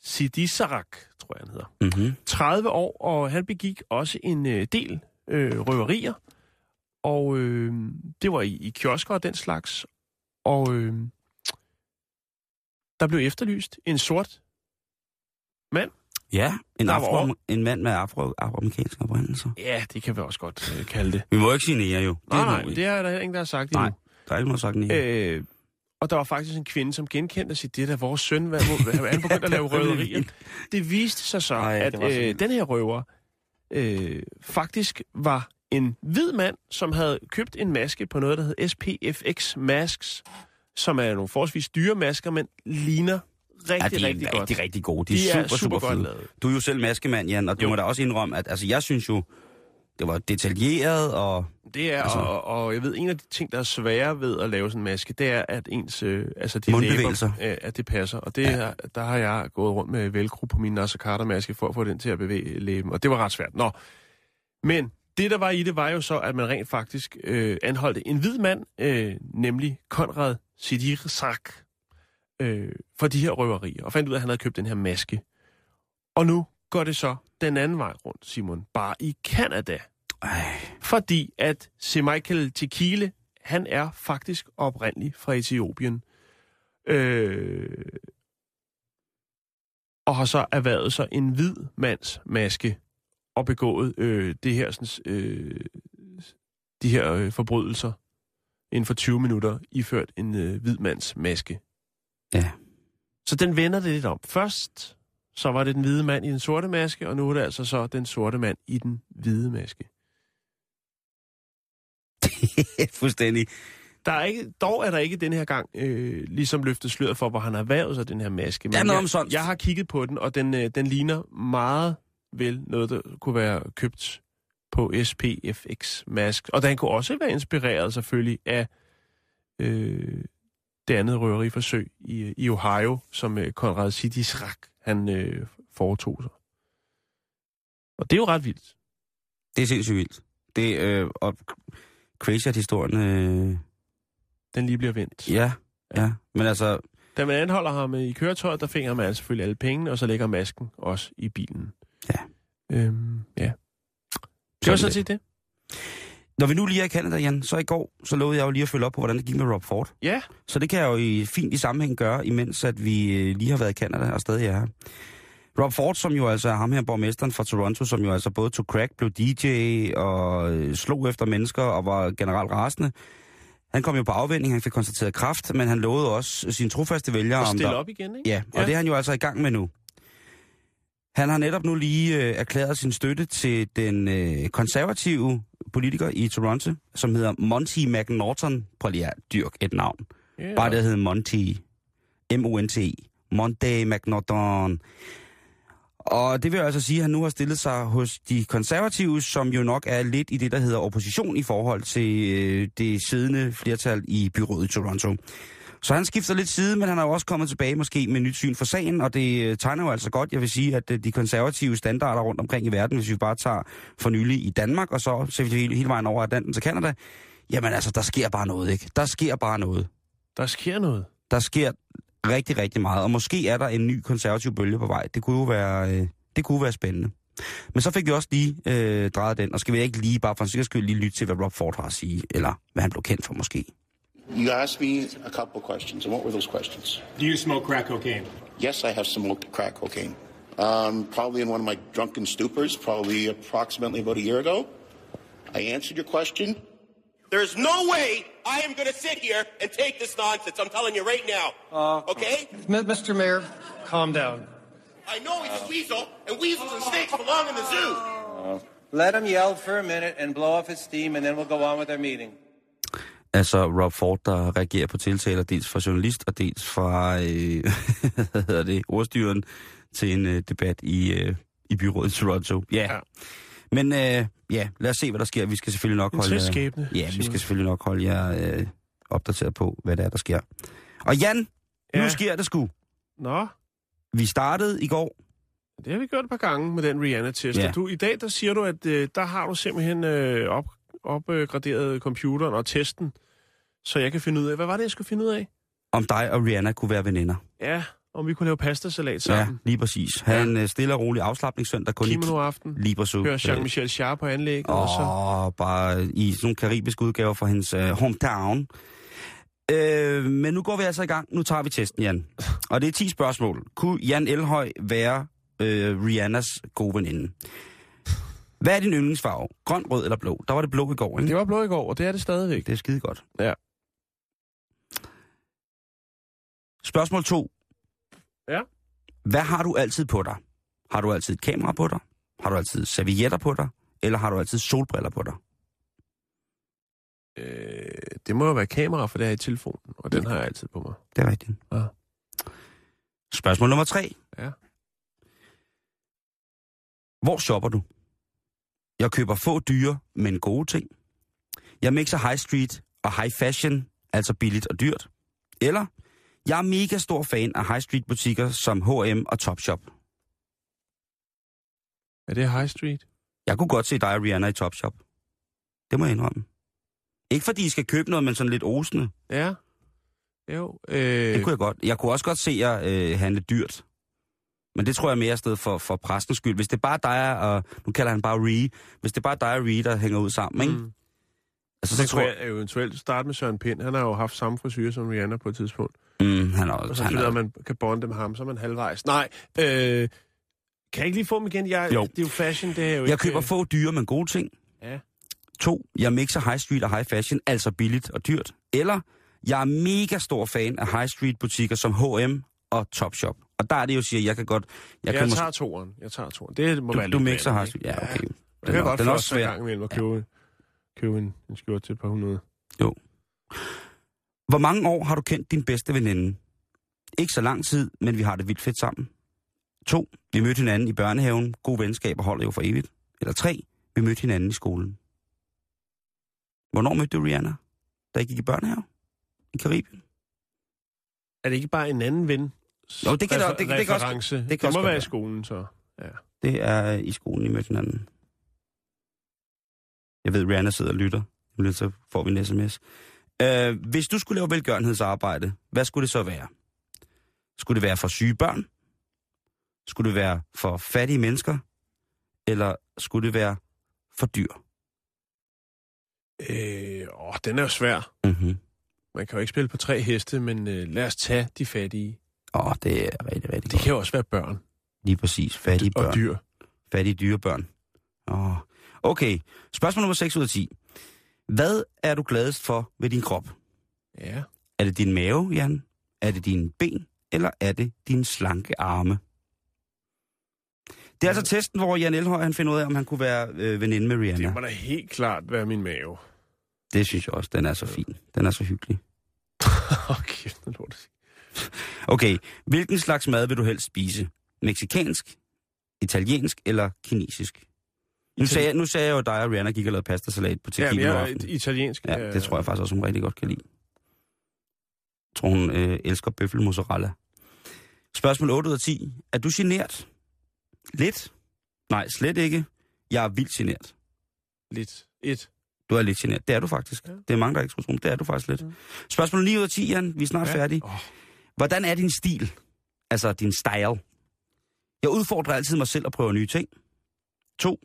Sidisarak, tror jeg han hedder. Mm-hmm. 30 år, og han begik også en øh, del øh, røverier. Og øh, det var i, i kiosker og den slags. Og øh, der blev efterlyst en sort mand. Ja, en, Der var afro, en mand med afro, afroamerikansk oprindelse. Ja, det kan vi også godt øh, kalde det. Vi må ikke sige nære, jo. Det Nej, nej, det er der heller ingen, der har sagt Nej, endnu. der er ikke noget sagt nære. Øh, og der var faktisk en kvinde, som genkendte sagde, det er da vores søn, hvad, hvor, han begyndte at lave røverier. Det viste sig så, Ej, at var øh, den her røver øh, faktisk var en hvid mand, som havde købt en maske på noget, der hed SPFX Masks, som er nogle forholdsvis dyre masker, men ligner rigtig, ja, de er rigtig, godt. rigtig, rigtig gode. De, De er er super, super super, fede. Du er jo selv maskemand, Jan, og du Jo. må da også indrømme, at altså, jeg synes jo, det var detaljeret, og Det er, Altså- og, og jeg ved, en af de ting, der er svære ved at lave sådan en maske, det er, at ens, øh, altså de læber, øh, at det passer. Og det, ja. der har jeg gået rundt med velcro på min Nasser Carter-maske, for at få den til at bevæge læben, og det var ret svært. Nå, men det, der var i det, var jo så, at man rent faktisk øh, anholdte en hvid mand, øh, nemlig Konrad Sidirzak, øh, for de her røverier, og fandt ud af, at han havde købt den her maske. Og nu går det så den anden vej rundt, Simon, bare i Kanada. ej, Fordi at se Michael Tequile, han er faktisk oprindelig fra Etiopien. Øh, og har så erhvervet sig en hvid mands maske og begået øh, det her, sådan, øh, de her øh, forbrydelser inden for 20 minutter, iført en øh, hvid mands maske. Ja. Så den vender det lidt om. Først så var det den hvide mand i den sorte maske, og nu er det altså så den sorte mand i den hvide maske. Fuldstændig. Der er ikke, dog er der ikke den her gang øh, ligesom løftet sløret for, hvor han har været sig den her maske. Der er noget jeg, jeg har kigget på den, og den, øh, den ligner meget vel noget, der kunne være købt på SPFX Mask. Og den kunne også være inspireret selvfølgelig af øh, det andet røveriforsøg i, i Ohio, som øh, Konrad Sidisrak han øh, foretog sig. Og det er jo ret vildt. Det er sindssygt vildt. Det, øh, og crazy, at historien... Øh, Den lige bliver vendt. ja, ja. Men altså, Da man anholder ham i køretøjet, der finder man selvfølgelig alle pengene, og så lægger masken også i bilen. Ja. Øhm, ja. Det var sådan set det. Når vi nu lige er i Canada, Jan, så i går, så lovede jeg jo lige at følge op på, hvordan det gik med Rob Ford. Ja, Så det kan jeg jo i, fint i sammenhæng gøre, imens at vi øh, lige har været i Canada og stadig er her. Rob Ford, som jo altså er ham her, borgmesteren fra Toronto, som jo altså både tog crack, blev DJ og øh, slog efter mennesker og var generelt rasende. Han kom jo på afvending, han fik konstateret kraft, men han lovede også sine trofaste vælgere og om stille der... op igen, ikke? Ja, og ja. det er han jo altså i gang med nu. Han har netop nu lige øh, erklæret sin støtte til den øh, konservative politiker i Toronto, som hedder Monty McNaughton. Prøv lige at dyrk et navn. ja. Bare det hedder Monty. M-O-N-T. Monty McNaughton. Og det vil altså sige, at han nu har stillet sig hos de konservative, som jo nok er lidt i det, der hedder opposition i forhold til øh, det siddende flertal i byrådet i Toronto. Så han skifter lidt side, men han er jo også kommet tilbage måske med nyt syn for sagen, og det øh, tegner jo altså godt. Jeg vil sige, at øh, de konservative standarder rundt omkring i verden, hvis vi bare tager for nylig i Danmark, og så ser vi det hele, hele vejen over Atlanten til Canada, jamen altså, der sker bare noget, ikke? Der sker bare noget. Der sker noget. Der sker rigtig, rigtig meget, og måske er der en ny konservativ bølge på vej. Det kunne jo være, øh, det kunne være spændende. Men så fik vi også lige øh, drejet den, og skal vi ikke lige, bare for en sikkerheds skyld, lige lytte til, hvad Rob Ford har at sige, eller hvad han blev kendt for måske. You asked me a couple questions, and what were those questions? Do you smoke crack cocaine? Yes, I have smoked crack cocaine. Um, probably in one of my drunken stupors, probably approximately about a year ago. I answered your question. There's no way I am going to sit here and take this nonsense. I'm telling you right now. okay? M- Mr. Mayor, calm down. I know he's a weasel, and weasels and snakes belong in the zoo. Let him yell for a minute and blow off his steam, and then we'll go on with our meeting. Altså Rob Ford, der reagerer på tiltaler, dels fra journalist og dels fra, øh, hvad hedder det, ordstyren til en øh, debat i, øh, i byrådet i Toronto. Ja. Ja. ja. Men øh, ja, lad os se, hvad der sker. Vi skal selvfølgelig nok En holde jer, skæbne, ja, vi skal selvfølgelig nok holde jer øh, opdateret på, hvad der er, der sker. Og Jan, ja. nu sker det sgu. Nå, Vi startede i går. det har vi gjort et par gange med den Rihanna-test. Ja. Du, I dag der siger du, at øh, der har du simpelthen øh, op, opgraderet computeren og testen, så jeg kan finde ud af, hvad var det, jeg skulle finde ud af? Om dig og Rihanna kunne være veninder. Ja, om vi kunne lave pastasalat sammen. Ja, lige præcis. Ha' en øh, stille og rolig afslappningssøndag kun Ja. i Kimono-aften. lige præcis. Høre Jean-Michel Jarre på anlæg. Og så... Og bare i sådan nogle karibiske udgaver fra hendes øh, hometown. Øh, men nu går vi altså i gang. Nu tager vi testen, Jan. Og det er 10 spørgsmål. Kunne Jan Elhøj være øh, Rihannas gode veninde? Hvad er din yndlingsfarve? Grøn, rød eller blå? Der var det blå i går, ikke? Det var blå i går, og det er det stadigvæk. Det er skide godt. Ja. Spørgsmål 2. Ja. Hvad har du altid på dig? Har du altid et kamera på dig? Har du altid servietter på dig? Eller har du altid solbriller på dig? Øh, det må jo være kamera, for det er i telefonen, og den har jeg altid på mig. Det er rigtigt. Ja. Spørgsmål nummer 3. Ja. Hvor shopper du? Jeg køber få dyre, men gode ting. Jeg mixer high street og high fashion, altså billigt og dyrt. Eller, jeg er mega stor fan af high street butikker som H&M og Topshop. Er det High Street? Jeg kunne godt se dig og Rihanna i Topshop. Det må jeg indrømme. Ikke fordi I skal købe noget, men sådan lidt osende. Ja. Jo. Øh, Det kunne jeg godt. Jeg kunne også godt se jer øh, handle dyrt. Men det tror jeg mere er sted for, for præstens skyld. Hvis det er bare dig og... Nu kalder han bare Ree. Hvis det er bare dig og Ree, der hænger ud sammen, ikke? Mm. Altså, Så så tror kunne jeg eventuelt starte med Søren Pind. Han har jo haft samme frisyr som Rihanna på et tidspunkt. Mm, han er Og så Han finder er, man kan bonde med ham, så er man halvvejs. Nej, øh, kan jeg ikke lige få dem igen? Jeg, Jo. Det er jo fashion, det er jo jeg ikke... køber få dyre, men gode ting. Ja. To, jeg mixer high street og high fashion, altså billigt og dyrt. Eller, jeg er mega stor fan af high street butikker som H&M og Topshop. Og der er det jo, siger, jeg kan godt... Jeg, kan jeg måske- tager toeren. Jeg tager toeren. Det må du, være du mixer high street. Ja, okay. Jeg kan er- godt den også en svær. gang imellem at købe, købe en, en skjort til et par hundrede. Hvor mange år har du kendt din bedste veninde? Ikke så lang tid, men vi har det vildt fedt sammen. To, vi mødte hinanden i børnehaven. God venskab og holder jo for evigt. Eller tre, vi mødte hinanden i skolen. Hvornår mødte du Rihanna? Da I gik i børnehave? I Karibien? Er det ikke bare en anden ven? Jo, det kan da- det- det kan også- det det, kan det må også være i skolen, så. Ja. Det er i skolen, I mødte hinanden. Jeg ved, Rihanna sidder og lytter. Lige så får vi en sms. Øh, hvis du skulle lave velgørenhedsarbejde, hvad skulle det så være? Skulle det være for syge børn? Skulle det være for fattige mennesker? Eller skulle det være for dyr? Øh, åh, den er jo svær. Mhm. Man kan jo ikke spille på tre heste, men øh, lad os tage de fattige. Åh, det er rigtig, rigtig Det godt. kan jo også være børn Lige præcis. Fattige børn. og dyr. Fattige dyrebørn. Åh. Okay, spørgsmål nummer 6 ud af 10. Hvad er du gladest for ved din krop? Ja. Er det din mave, Jan? Er det dine ben? Eller er det dine slanke arme? Det er altså testen, hvor Jan Elhøj han finder ud af, om han kunne være øh, veninde med Rihanna. Det må da helt klart være min mave. Det synes jeg også. Den er så fin. Den er så hyggelig. Kæft, nu lort. Okay, hvilken slags mad vil du helst spise? Mexikansk, italiensk eller kinesisk? Nu sagde, jeg, nu sagde jeg jo, at dig og Rihanna gik og lavede pastasalat på Ja, tequila jeg ja, er et italiensk. Ja, det tror jeg faktisk også, hun rigtig godt kan lide. Jeg tror, hun øh, elsker bøffelmozzarella. Spørgsmål 8 ud af 10. Er du genert? Lidt? Nej, slet ikke. Jeg er vildt genert. Lidt. Et. Du er lidt genert. Det er du faktisk. Ja. Det er mange, der ikke skulle tro, det er du faktisk lidt. Ja. Spørgsmål 9 ud af 10, Jan. Vi er snart Ja. færdige. Åh. Hvordan er din stil? Altså din style. Jeg udfordrer altid mig selv at prøve nye ting. To.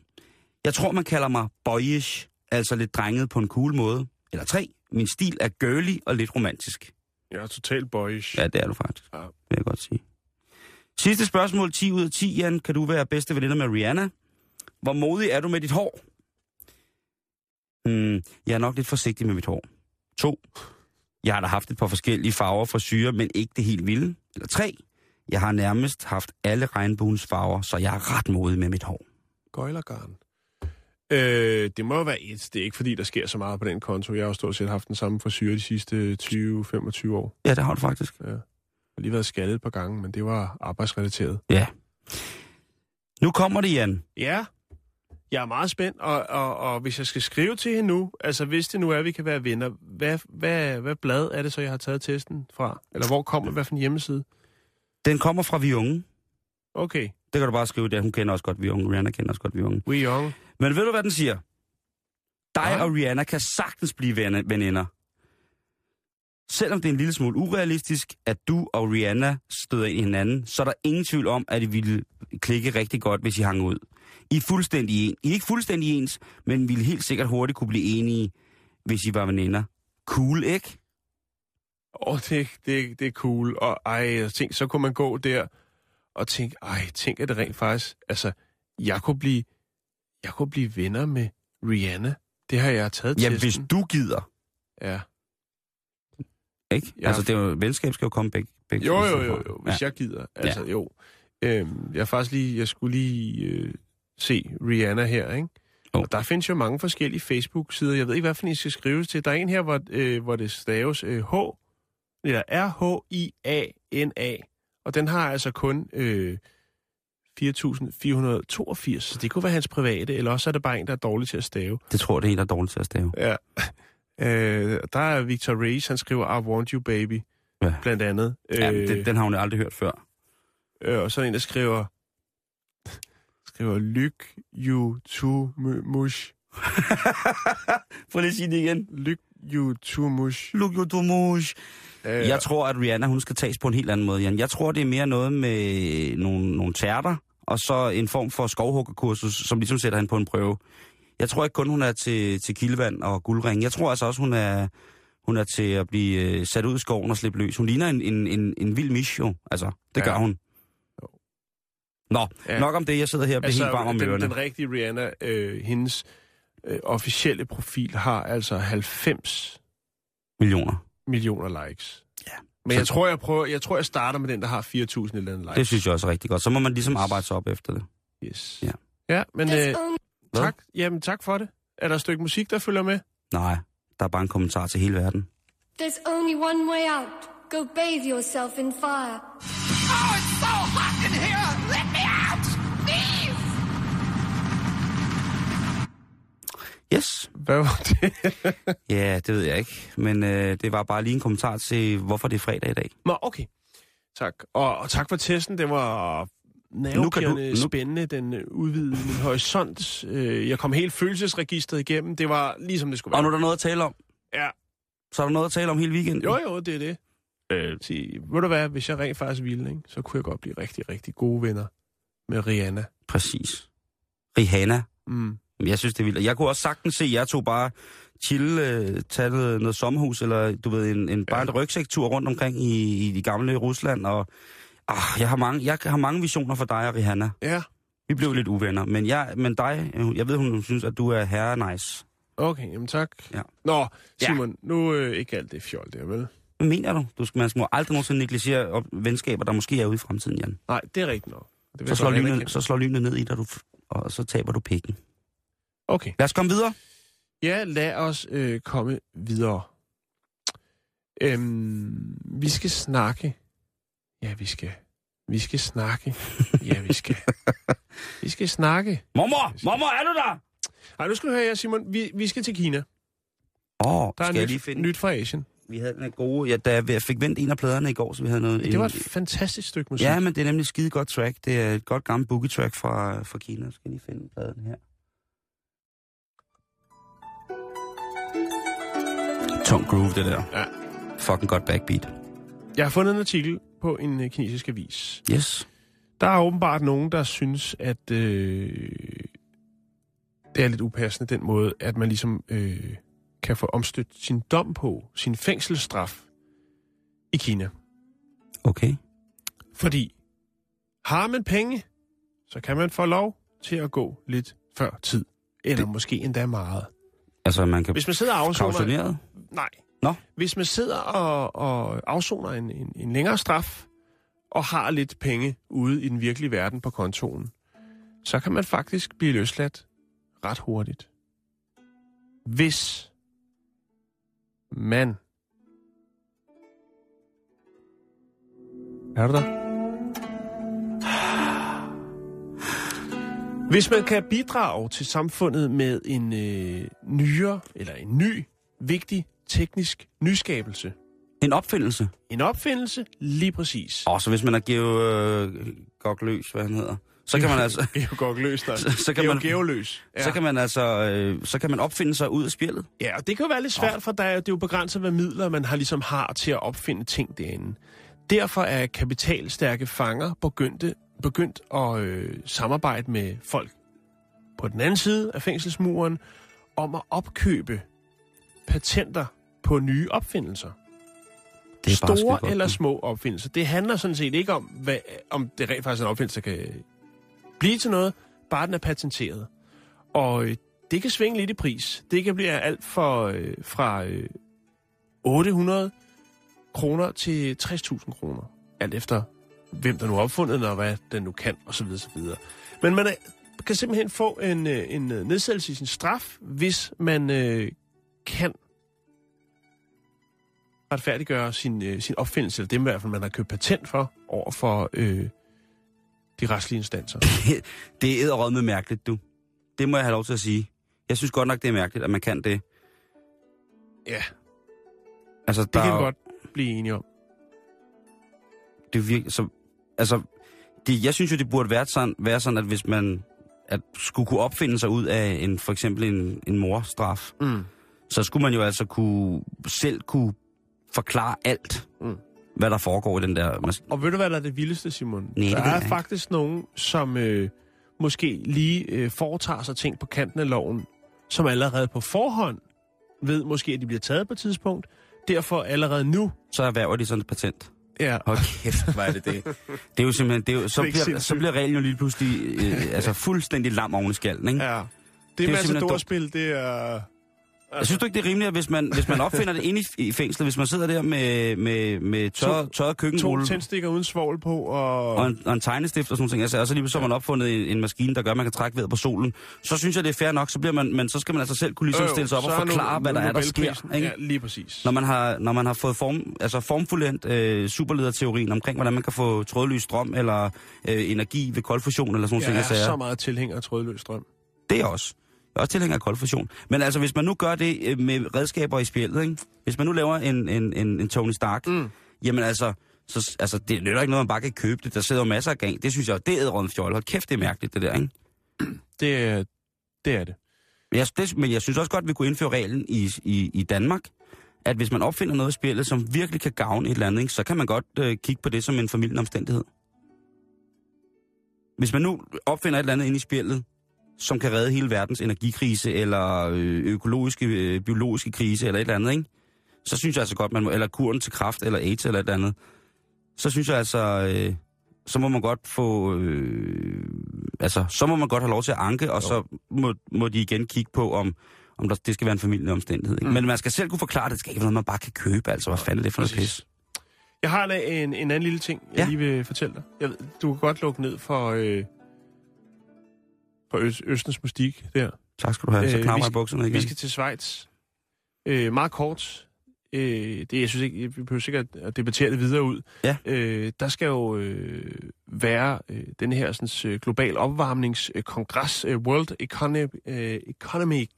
Jeg tror, man kalder mig boyish, altså lidt drenget på en cool måde. Eller tre. Min stil er girly og lidt romantisk. Jeg er totalt boyish. Ja, det er du faktisk. Ja. Det vil jeg godt sige. Sidste spørgsmål, 10 ud af 10, Jan. Kan du være bedste veninder med Rihanna? Hvor modig er du med dit hår? Hmm, jeg er nok lidt forsigtig med mit hår. To. Jeg har da haft et par forskellige farver for syre, men ikke det helt vilde. Eller tre. Jeg har nærmest haft alle regnbuens farver, så jeg er ret modig med mit hår. Gøjlergarn. Øh, det må jo være et. Det er ikke fordi, der sker så meget på den konto. Jeg har jo stort set haft den samme frisyr de sidste 20-25 år. Ja, det har du faktisk. Ja. Jeg har lige været skaldet et par gange, men det var arbejdsrelateret. Ja. Nu kommer det, Jan. Ja, jeg er meget spændt, og, og, og hvis jeg skal skrive til hende nu, altså hvis det nu er, at vi kan være venner, hvad, hvad, hvad blad er det så, jeg har taget testen fra? Eller hvor kommer, hvad for en hjemmeside? Den kommer fra Vi Unge. Okay, Det kan du bare skrive der. Hun kender også godt Vi Unge. Rihanna kender også godt Vi Unge. we young. Men ved du, hvad den siger? Dig Nej. og Rihanna kan sagtens blive venner- veninder. Selvom det er en lille smule urealistisk, at du og Rihanna støder ind i hinanden, så er der ingen tvivl om, at I ville klikke rigtig godt, hvis I hang ud. I er fuldstændig en. I er ikke fuldstændig ens, men ville helt sikkert hurtigt kunne blive enige, hvis I var veninder. Cool, ikke? Åh, oh, det, det, det er cool. Og ej, tænkte, så kunne man gå der og tænke, ej, tænk, at det rent faktisk, altså, jeg kunne blive, jeg kunne blive venner med Rihanna. Det har jeg taget Ja, testen. hvis du gider. Ja. Ikke? Ja. Altså, det er jo, venskab skal jo komme begge, begge Jo, jo, jo, jo, hvis ja. jeg gider. Altså, jo. Øhm, jeg faktisk lige, jeg skulle lige øh, se Rihanna her, ikke? Jo. Og der findes jo mange forskellige Facebook-sider. Jeg ved ikke, hvad for en I skal skrives til. Der er en her, hvor, øh, hvor det staves øh, H, eller R-H-I-A-N-A. Og den har altså kun øh, 4.482, så det kunne være hans private, eller også er det bare en, der er dårlig til at stave. Det tror jeg, det er en, der er dårlig til at stave. Ja. Øh, der er Victor Reis, han skriver, I want you, baby, Ja. blandt andet. Ja, men den, den har hun aldrig hørt før. Øh, og så er en, der skriver, skriver, lyk you to mu- mush. Prøv lige at sige det igen. Lyk you to mush. Look you to mush. Øh, Jeg tror, at Rihanna, hun skal tages på en helt anden måde, Jan. Jeg tror, det er mere noget med nogle, nogle tærter, og så en form for skovhuggerkursus, som ligesom sætter hende på en prøve. Jeg tror ikke kun, hun er til, til kildevand og guldring. Jeg tror altså også, hun er, hun er til at blive øh, sat ud i skoven og slippe løs. Hun ligner en, en, en, en vild mish, jo. Altså, det Ja. gør hun. Nå, Ja. ja. nok om det. Jeg sidder her og bliver altså, helt varm om den, ørerne. den rigtige Rihanna, øh, hendes øh, officielle profil har altså 90 Millioner. millioner likes. Ja. Men Så- jeg tror, jeg prøver, jeg tror, jeg starter med den, der har 4.000 eller andet likes. Det synes jeg også er rigtig godt. Så må man ligesom arbejde sig op efter det. Yes. Ja. Ja, men øh, tak. Jamen, tak for det. Er der et stykke musik, der følger med? Nej, der er bare en kommentar til hele verden. There's only one way out. Go bathe yourself in fire. Oh, it's so hot in here! Yes. Hvad var det? Ja, det ved jeg ikke. Men øh, det var bare lige en kommentar til, hvorfor det er fredag i dag. Nå, okay. Tak. Og, og tak for testen. Det var nervepirrende nu- spændende. Den udvidede min horisont. Øh, Jeg kom helt følelsesregistret igennem. Det var ligesom det skulle Og være. nu er der noget at tale om. Ja. Så er der noget at tale om hele weekenden. Jo, jo, det er det. Øh, sig, ved du hvad, hvis jeg rent faktisk ville, ikke, så kunne jeg godt blive rigtig, rigtig gode venner med Rihanna. Præcis. Rihanna. Mm. Jeg synes, det er vildt. Jeg kunne også sagtens se, at jeg tog bare chill, øh, tage noget, noget sommerhus, eller du ved, en, en, bare Ja. en rygsæktur rundt omkring i, i de gamle Rusland. Og ah, jeg, har mange, jeg har mange visioner for dig og Rihanna. Ja, Vi blev lidt uvenner, men, jeg, men dig, jeg ved, hun synes, at du er herre nice. okay, jamen tak. Ja. Nå, Simon, ja. nu øh, ikke alt det fjol der, vel? Hvad mener du? Du skal, man må aldrig nogensinde negligere op- venskaber, der måske er ude i fremtiden, Jan. Nej, det er rigtigt nok. Det Så slår, lynet, så slår lynet ned i dig, du, og så taber du pikken. Okay. Lad os komme videre. Ja, lad os øh, komme videre. Øhm, vi skal snakke. Ja, vi skal. Vi skal snakke. Ja, vi skal. Vi skal snakke. Mormor! Mormor, er du der? Ej, nu skal du høre her, Simon. Vi, vi skal til Kina. Åh, oh, Der er skal jeg nyt, lige finde... nyt fra Asien. Vi havde den gode... Ja, da jeg fik vendt en af pladerne i går, så vi havde noget... Det var et fantastisk stykke musik. Ja, men det er nemlig et skide godt track. Det er et godt gammelt boogie-track fra, fra Kina. Jeg skal lige finde pladen her. Tung groove, det der. Ja. Fucking godt backbeat. Jeg har fundet en artikel på en øh, kinesisk avis. Yes. Der er åbenbart nogen, der synes, at øh, det er lidt upassende den måde, at man ligesom øh, kan få omstødt sin dom på, sin fængselsstraf i Kina. Okay. Fordi har man penge, så kan man få lov til at gå lidt før tid. Eller det... måske endda meget. Altså, man kan... Hvis man sidder og afsoner... Nej. Nå. Hvis man sidder og, og afsoner en, en, en længere straf, og har lidt penge ude i den virkelige verden på kontoen, så kan man faktisk blive løsladt ret hurtigt. Hvis man... Er du der? Hvis man kan bidrage til samfundet med en øh, nyere eller en ny, vigtig teknisk nyskabelse, En opfindelse. en opfindelse, lige præcis. Og så hvis man er geo... Øh, gokløs, hvad han hedder. Så kan man altså... Løs dig. Så- så kan man- Geoløs. Ja. Så kan man altså... Øh, så kan man opfinde sig ud af spillet. Ja, og det kan jo være lidt svært, for der er, det er jo begrænset, hvad midler man har, ligesom har til at opfinde ting derinde. Derfor er kapitalstærke fanger begyndte, begyndt at øh, samarbejde med folk på den anden side af fængselsmuren om at opkøbe patenter på nye opfindelser. Det er Store eller små opfindelser. Det handler sådan set ikke om, hvad, om det rent faktisk er en opfindelse, der kan blive til noget, bare den er patenteret. Og øh, det kan svinge lidt i pris. Det kan blive alt for, øh, fra øh, 800 kroner til 60.000 kroner. Alt efter, hvem der nu har opfundet den, og hvad den nu kan, osv. osv. Men man er, kan simpelthen få en, øh, en øh, nedsættelse i sin straf, hvis man øh, kan retfærdiggøre sin, øh, sin opfindelse, eller det i hvert fald, man har købt patent for, over for øh, de retslige instanser. Det er æderrød med mærkeligt, du. Det må jeg have lov til at sige. Jeg synes godt nok, det er mærkeligt, at man kan det. Ja, Altså, det der kan er vi godt blive enige om. det er virkelig, så, altså, det, jeg synes jo, det burde være sådan, være sådan, at hvis man at skulle kunne opfinde sig ud af en, for eksempel en, en morstraf, Mm. så skulle man jo altså kunne, selv kunne forklare alt, Mm. hvad der foregår i den der... mas- Og ved du, hvad der er det vildeste, Simon? det der jeg er ikke. faktisk nogen, som øh, måske lige øh, foretager sig ting på kanten af loven, som allerede på forhånd ved måske, at de bliver taget på et tidspunkt. Derfor allerede nu. Så erhverver de sådan et patent. Ja. Hold kæft, hvad er det det? Det er jo simpelthen... Det er jo, så, Det er bliver, så bliver reglen jo lige pludselig øh, altså fuldstændig lam oven i skallen, ikke? Ja. Det, Det er det simpelthen Matador-spil, det er... Jeg synes du ikke, det er rimeligt, at hvis man, hvis man opfinder det inde i, i fængslet, hvis man sidder der med, med, med tør, To- tørret To køkkenrulle tændstikker uden svovl på, og... og en, og en tegnestift og sådan noget, altså, og så lige så har man opfundet en, en maskine, der gør, at man kan trække vejret på solen, så synes jeg, det er fair nok, så bliver man, men så skal man altså selv kunne ligesom Øh, stille sig op og er nu- forklare, hvad der er, der sker. Ikke? Ja, lige præcis. Når man har, når man har fået form, altså formfuldendt øh, superlederteorien omkring, hvordan man kan få trådløs strøm eller øh, energi ved koldfusion eller sådan nogle Jeg er så meget tilhænger af trådløs strøm. Det er også. Jeg er også tilhænger af koldfusion. Men altså, hvis man nu gør det øh, med redskaber i spjældet, ikke? Hvis man nu laver en, en, en, en Tony Stark, mm. jamen altså, så, altså, det nytter ikke noget, man bare kan købe det. Der sidder jo masser af gang. Det synes jeg, det er æderrøden fjol. Hold kæft, det er mærkeligt, det der, ikke? Det, er- det er det. Men jeg, det, men jeg synes også godt, at vi kunne indføre reglen i, i, i Danmark, at hvis man opfinder noget i spillet, som virkelig kan gavne et eller andet, ikke, så kan man godt øh, kigge på det som en familien omstændighed. Hvis man nu opfinder et eller andet inde i spillet, som kan redde hele verdens energikrise, eller øh, økologiske, øh, biologiske krise, eller et eller andet, ikke? så synes jeg altså godt, man må, eller kuren til kraft, eller AIDS, eller et eller andet, så synes jeg altså, øh, så må man godt få, øh, altså, så må man godt have lov til at anke, og så må, må de igen kigge på, om, om der, det skal være en familieomstændighed. Ikke? Mm. Men man skal selv kunne forklare det, det skal ikke være noget, man bare kan købe, altså, hvad fanden er det for noget pis? Jeg har en, en, en anden lille ting, jeg ja. lige vil fortælle dig. Jeg, ved, du kan godt lukke ned for, øh, for Øs, Østens Mustik der. Tak skal du have, så Øh, knapper jeg bukserne igen. Vi skal til Schweiz. Øh, meget kort. Øh, det, jeg synes ikke, vi behøver sikkert at debattere det videre ud. Ja. Øh, der skal jo øh, være øh, den her sådan, øh, global opvarmningskongres, øh, World Economic, øh, Economic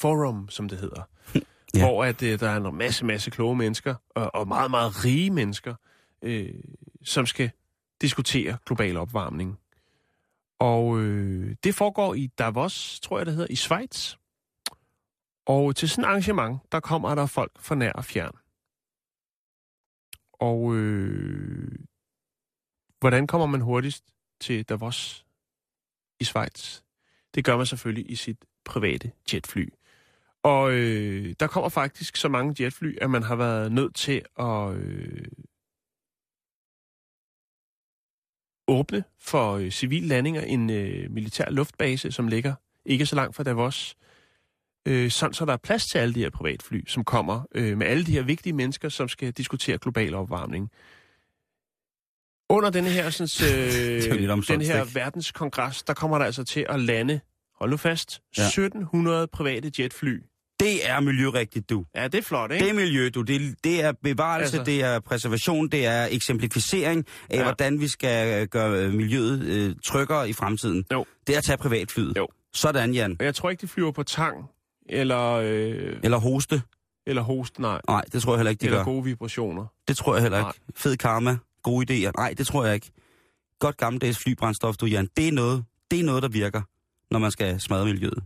Forum, som det hedder. Ja. Hvor at, øh, der er en masse, masse kloge mennesker, og, og meget, meget rige mennesker, øh, som skal diskutere global opvarmning. Og øh, det foregår i Davos, tror jeg det hedder, i Schweiz. Og til sådan et arrangement, der kommer der folk fra nær og fjern. Og øh, hvordan kommer man hurtigst til Davos i Schweiz? Det gør man selvfølgelig i sit private jetfly. Og øh, der kommer faktisk så mange jetfly, at man har været nødt til at øh, åbne for øh, civile landinger en øh, militær luftbase, som ligger ikke så langt fra Davos. Øh, sådan så der er plads til alle de her privatfly, som kommer øh, med alle de her vigtige mennesker, som skal diskutere global opvarmning. Under denne her, sådan, øh, den her verdenskongres, der kommer der altså til at lande, hold nu fast, ja. 1700 private jetfly Det er miljørigtigt, du. Ja, det er flot, ikke? Det er miljø, du. Det, det er bevarelse, Altså- det er præservation, det er eksemplificering af, Ja. hvordan vi skal øh, gøre øh, miljøet øh, tryggere i fremtiden. Jo. Det er at tage privatflyet. Jo. Sådan, Jan. Og jeg tror ikke, de flyver på tang, eller, øh, Eller hoste. eller host, nej. Nej, det tror jeg heller ikke, de Eller gør. gode vibrationer. Det tror jeg heller ikke. Nej. Fed karma, gode idéer. Nej, det tror jeg ikke. Godt gammeldags flybrændstof, du Jan. Det er noget, det er noget, der virker, når man skal smadre miljøet.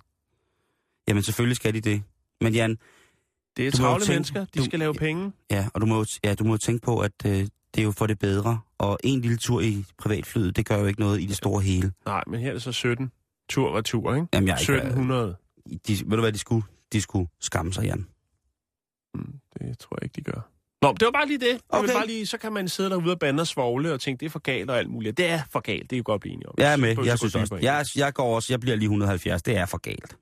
Jamen, selvfølgelig skal de det. Men Jan, Det er jo travle tænke- mennesker, de du- skal lave penge. ja, og du må, ja, du må tænke på, at øh, det er jo for det bedre. Og en lille tur i privatflyet, det gør jo ikke noget i det store hele. Nej, men her er det så 17 tur og tur, ikke? Jamen, jeg er ikke- 1700. De, ved du hvad, de skulle? De skulle skamme sig, Jan. Mm, det tror jeg ikke, de gør. Nå, det var bare lige det. Okay. vil bare lige, så kan man sidde derude og bande og svogle og tænke, det er for galt og alt muligt. Det er for galt, det kan vi godt blive enige om. Jeg er med, jeg synes også. Jeg, jeg går også, jeg bliver lige 170, det er for galt.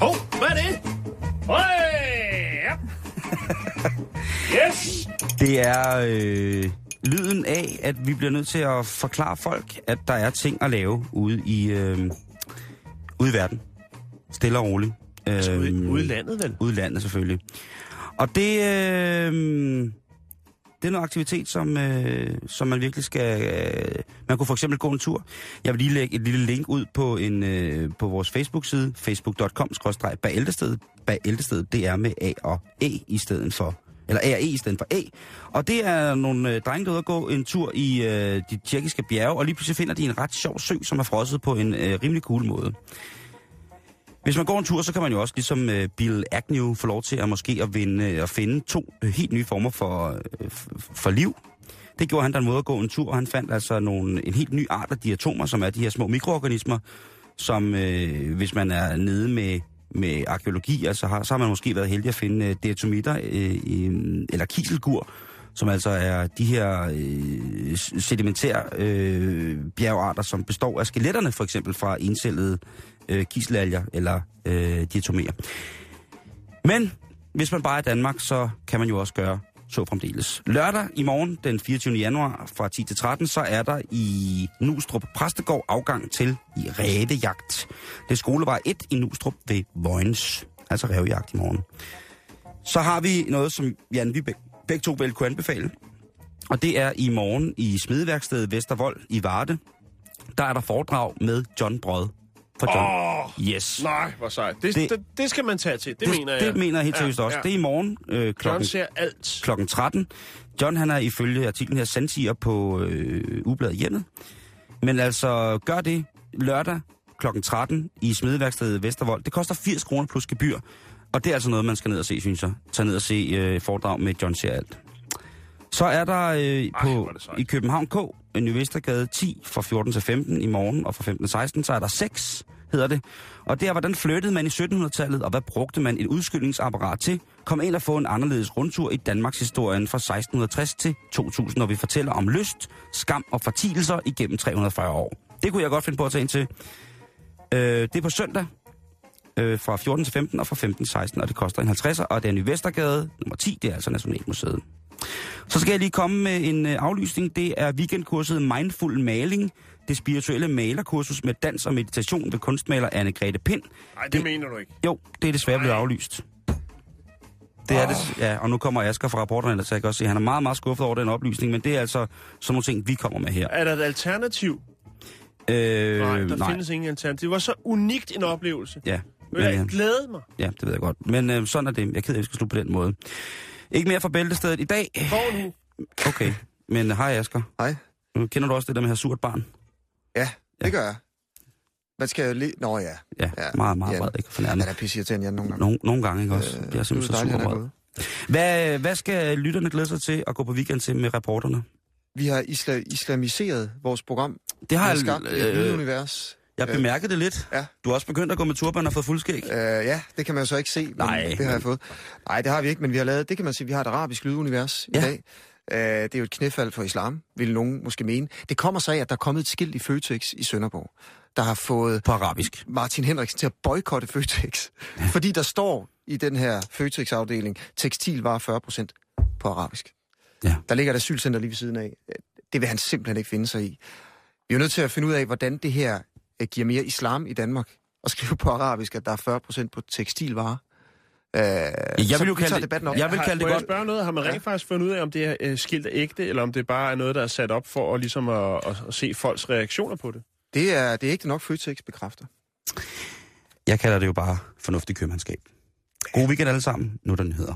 Hov, hvad er det? Hey! Ja. yes! Det er øh, lyden af, at vi bliver nødt til at forklare folk, at der er ting at lave ude i, øh, ude i verden. Stille og roligt. Altså ude, Øhm, ude i landet, vel? Ude i landet, selvfølgelig. Og det, øh, det er noget aktivitet, som, øh, som man virkelig skal... Øh, man kunne for eksempel gå en tur. Jeg vil lige lægge et lille link ud på, en, øh, på vores Facebook-side, facebook.com-bageltestedet. Bageltestedet, det er med A og E i stedet for eller A og E i stedet for A. Og det er nogle øh, drenge, der er ude at gå en tur i øh, de tjekkiske bjerge, og lige pludselig finder de en ret sjov sø, som er frosset på en øh, rimelig cool måde. Hvis man går en tur, så kan man jo også ligesom øh, Bill Agnew få lov til at måske at, vinde, øh, at finde to øh, helt nye former for, øh, for liv. Det gjorde han der en måde at gå en tur, og han fandt altså nogle, en helt ny art af diatomer, som er de her små mikroorganismer, som øh, hvis man er nede med, med arkeologi, altså har, så har man måske været heldig at finde øh, diatomitter øh, i, eller kiselgur, som altså er de her øh, sedimentære øh, bjergarter, som består af skeletterne for eksempel fra encellede øh, kiselalger eller øh, diatomerer. Men hvis man bare er i Danmark, så kan man jo også gøre så fremdeles. Lørdag i morgen, den 24. januar fra 10 til 13, så er der i Nustrup Præstegård afgang til i rævejagt. Det er skolevej 1 i Nustrup ved Vojens. Altså rævejagt i morgen. Så har vi noget, som Jan, vi beg- begge to vel kunne anbefale. Og det er i morgen i smedeværkstedet Vestervold i Varde. Der er der foredrag med John Brød. For John. Åh, Yes. nej, hvor sejt. Det, Det- det, det, skal man tage til, det, det, mener jeg. Det mener jeg helt seriøst ja, også. Ja. Det er i morgen øh, John klokken, ser alt. klokken 13. John han er ifølge artiklen her sandsiger på øh, Ubladet Hjemmet. Men altså, gør det lørdag klokken 13 i smedeværkstedet Vestervold. Det koster 80 kroner plus gebyr. Og det er altså noget, man skal ned og se, synes jeg. Tag ned og se øh, foredrag med John ser alt. Så er der øh, hvor på, i København K, Ny Vestergade 10 fra 14 til 15 i morgen, og fra 15 til 16, så er der 6, hedder det. Og det er, hvordan flyttede man i 1700-tallet, og hvad brugte man et udskylningsapparat til? Kom ind og få en anderledes rundtur i Danmarks historien fra 1660 til 2000, når vi fortæller om lyst, skam og fortielser igennem 340 år. Det kunne jeg godt finde på at tage ind til. Øh, det er på søndag, øh, fra 14 til 15 og fra 15 til 16, og det koster en 50'er, og det er Ny Vestergade nummer 10, det er altså Nationalmuseet. Så skal jeg lige komme med en øh, aflysning. Det er weekendkurset Mindful Maling, det spirituelle malerkursus med dans og meditation ved kunstmaler anne Grete Pind. Nej, det, det mener du ikke. Jo, det er desværre blevet aflyst. Det er det, ja, og nu kommer Asger fra rapporterne, så jeg kan også se, at han er meget, meget skuffet over den oplysning, men det er altså sådan nogle ting, vi kommer med her. Er der et alternativ? Øh, Nej, der nej. findes ingen alternativ. Det var så unikt en oplevelse. Ja, Men jeg ja. glæder mig. ja, det ved jeg godt. Men øh, sådan er det. Jeg er ked af, at vi skal slutte på den måde. Ikke mere fra bæltestedet i dag. Hvor nu? Okay, men hej Asger. Hej. Nu kender du også det der med at have surt barn? Ja, det Ja. gør jeg. Man skal jo lige... Nå ja. Ja, ja. meget, meget Jan. vred, ikke Han fornærmet. er pisseirriterende, Jan, nogle gange. Nogle, nogle gange, ikke også? Øh, jeg er simpelthen så det er sur han er vred. Hvad, hvad skal lytterne glæde sig til at gå på weekend til med reporterne? Vi har isla- islamiseret vores program. Det har Vi har skabt et nyt øh, univers. Jeg har bemærket det lidt. Ja. Du har også begyndt at gå med turban og fået fuldskæg. Øh, ja, det kan man jo så ikke se, men Nej, det har men- jeg fået. Nej, det har vi ikke, men vi har lavet, det kan man sige, vi har et arabisk lydunivers Ja. i dag. Øh, det er jo et knæfald for islam, vil nogen måske mene. Det kommer så af, at der er kommet et skilt i Føtex i Sønderborg, der har fået På arabisk. Martin Henriksen til at boykotte Føtex. Fordi der står i den her Føtex-afdeling, tekstil var 40 procent på arabisk. Ja. Der ligger et asylcenter lige ved siden af. Det vil han simpelthen ikke finde sig i. Vi er nødt til at finde ud af, hvordan det her øh, giver mere islam i Danmark, at skrive på arabisk, at der er 40% på tekstilvarer. Øh, Jeg vil jo kalde debatten op. det, jeg vil Har- kalde det må jeg godt. spørge noget? Har man rent faktisk fundet ud af, om det er øh, skilt er ægte, eller om det bare er noget, der er sat op for at, ligesom at, at, at se folks reaktioner på det? Det er, det er ikke nok, Føtex bekræfter. Jeg kalder det jo bare fornuftig købmandskab. God weekend alle sammen. Nu er der nyheder.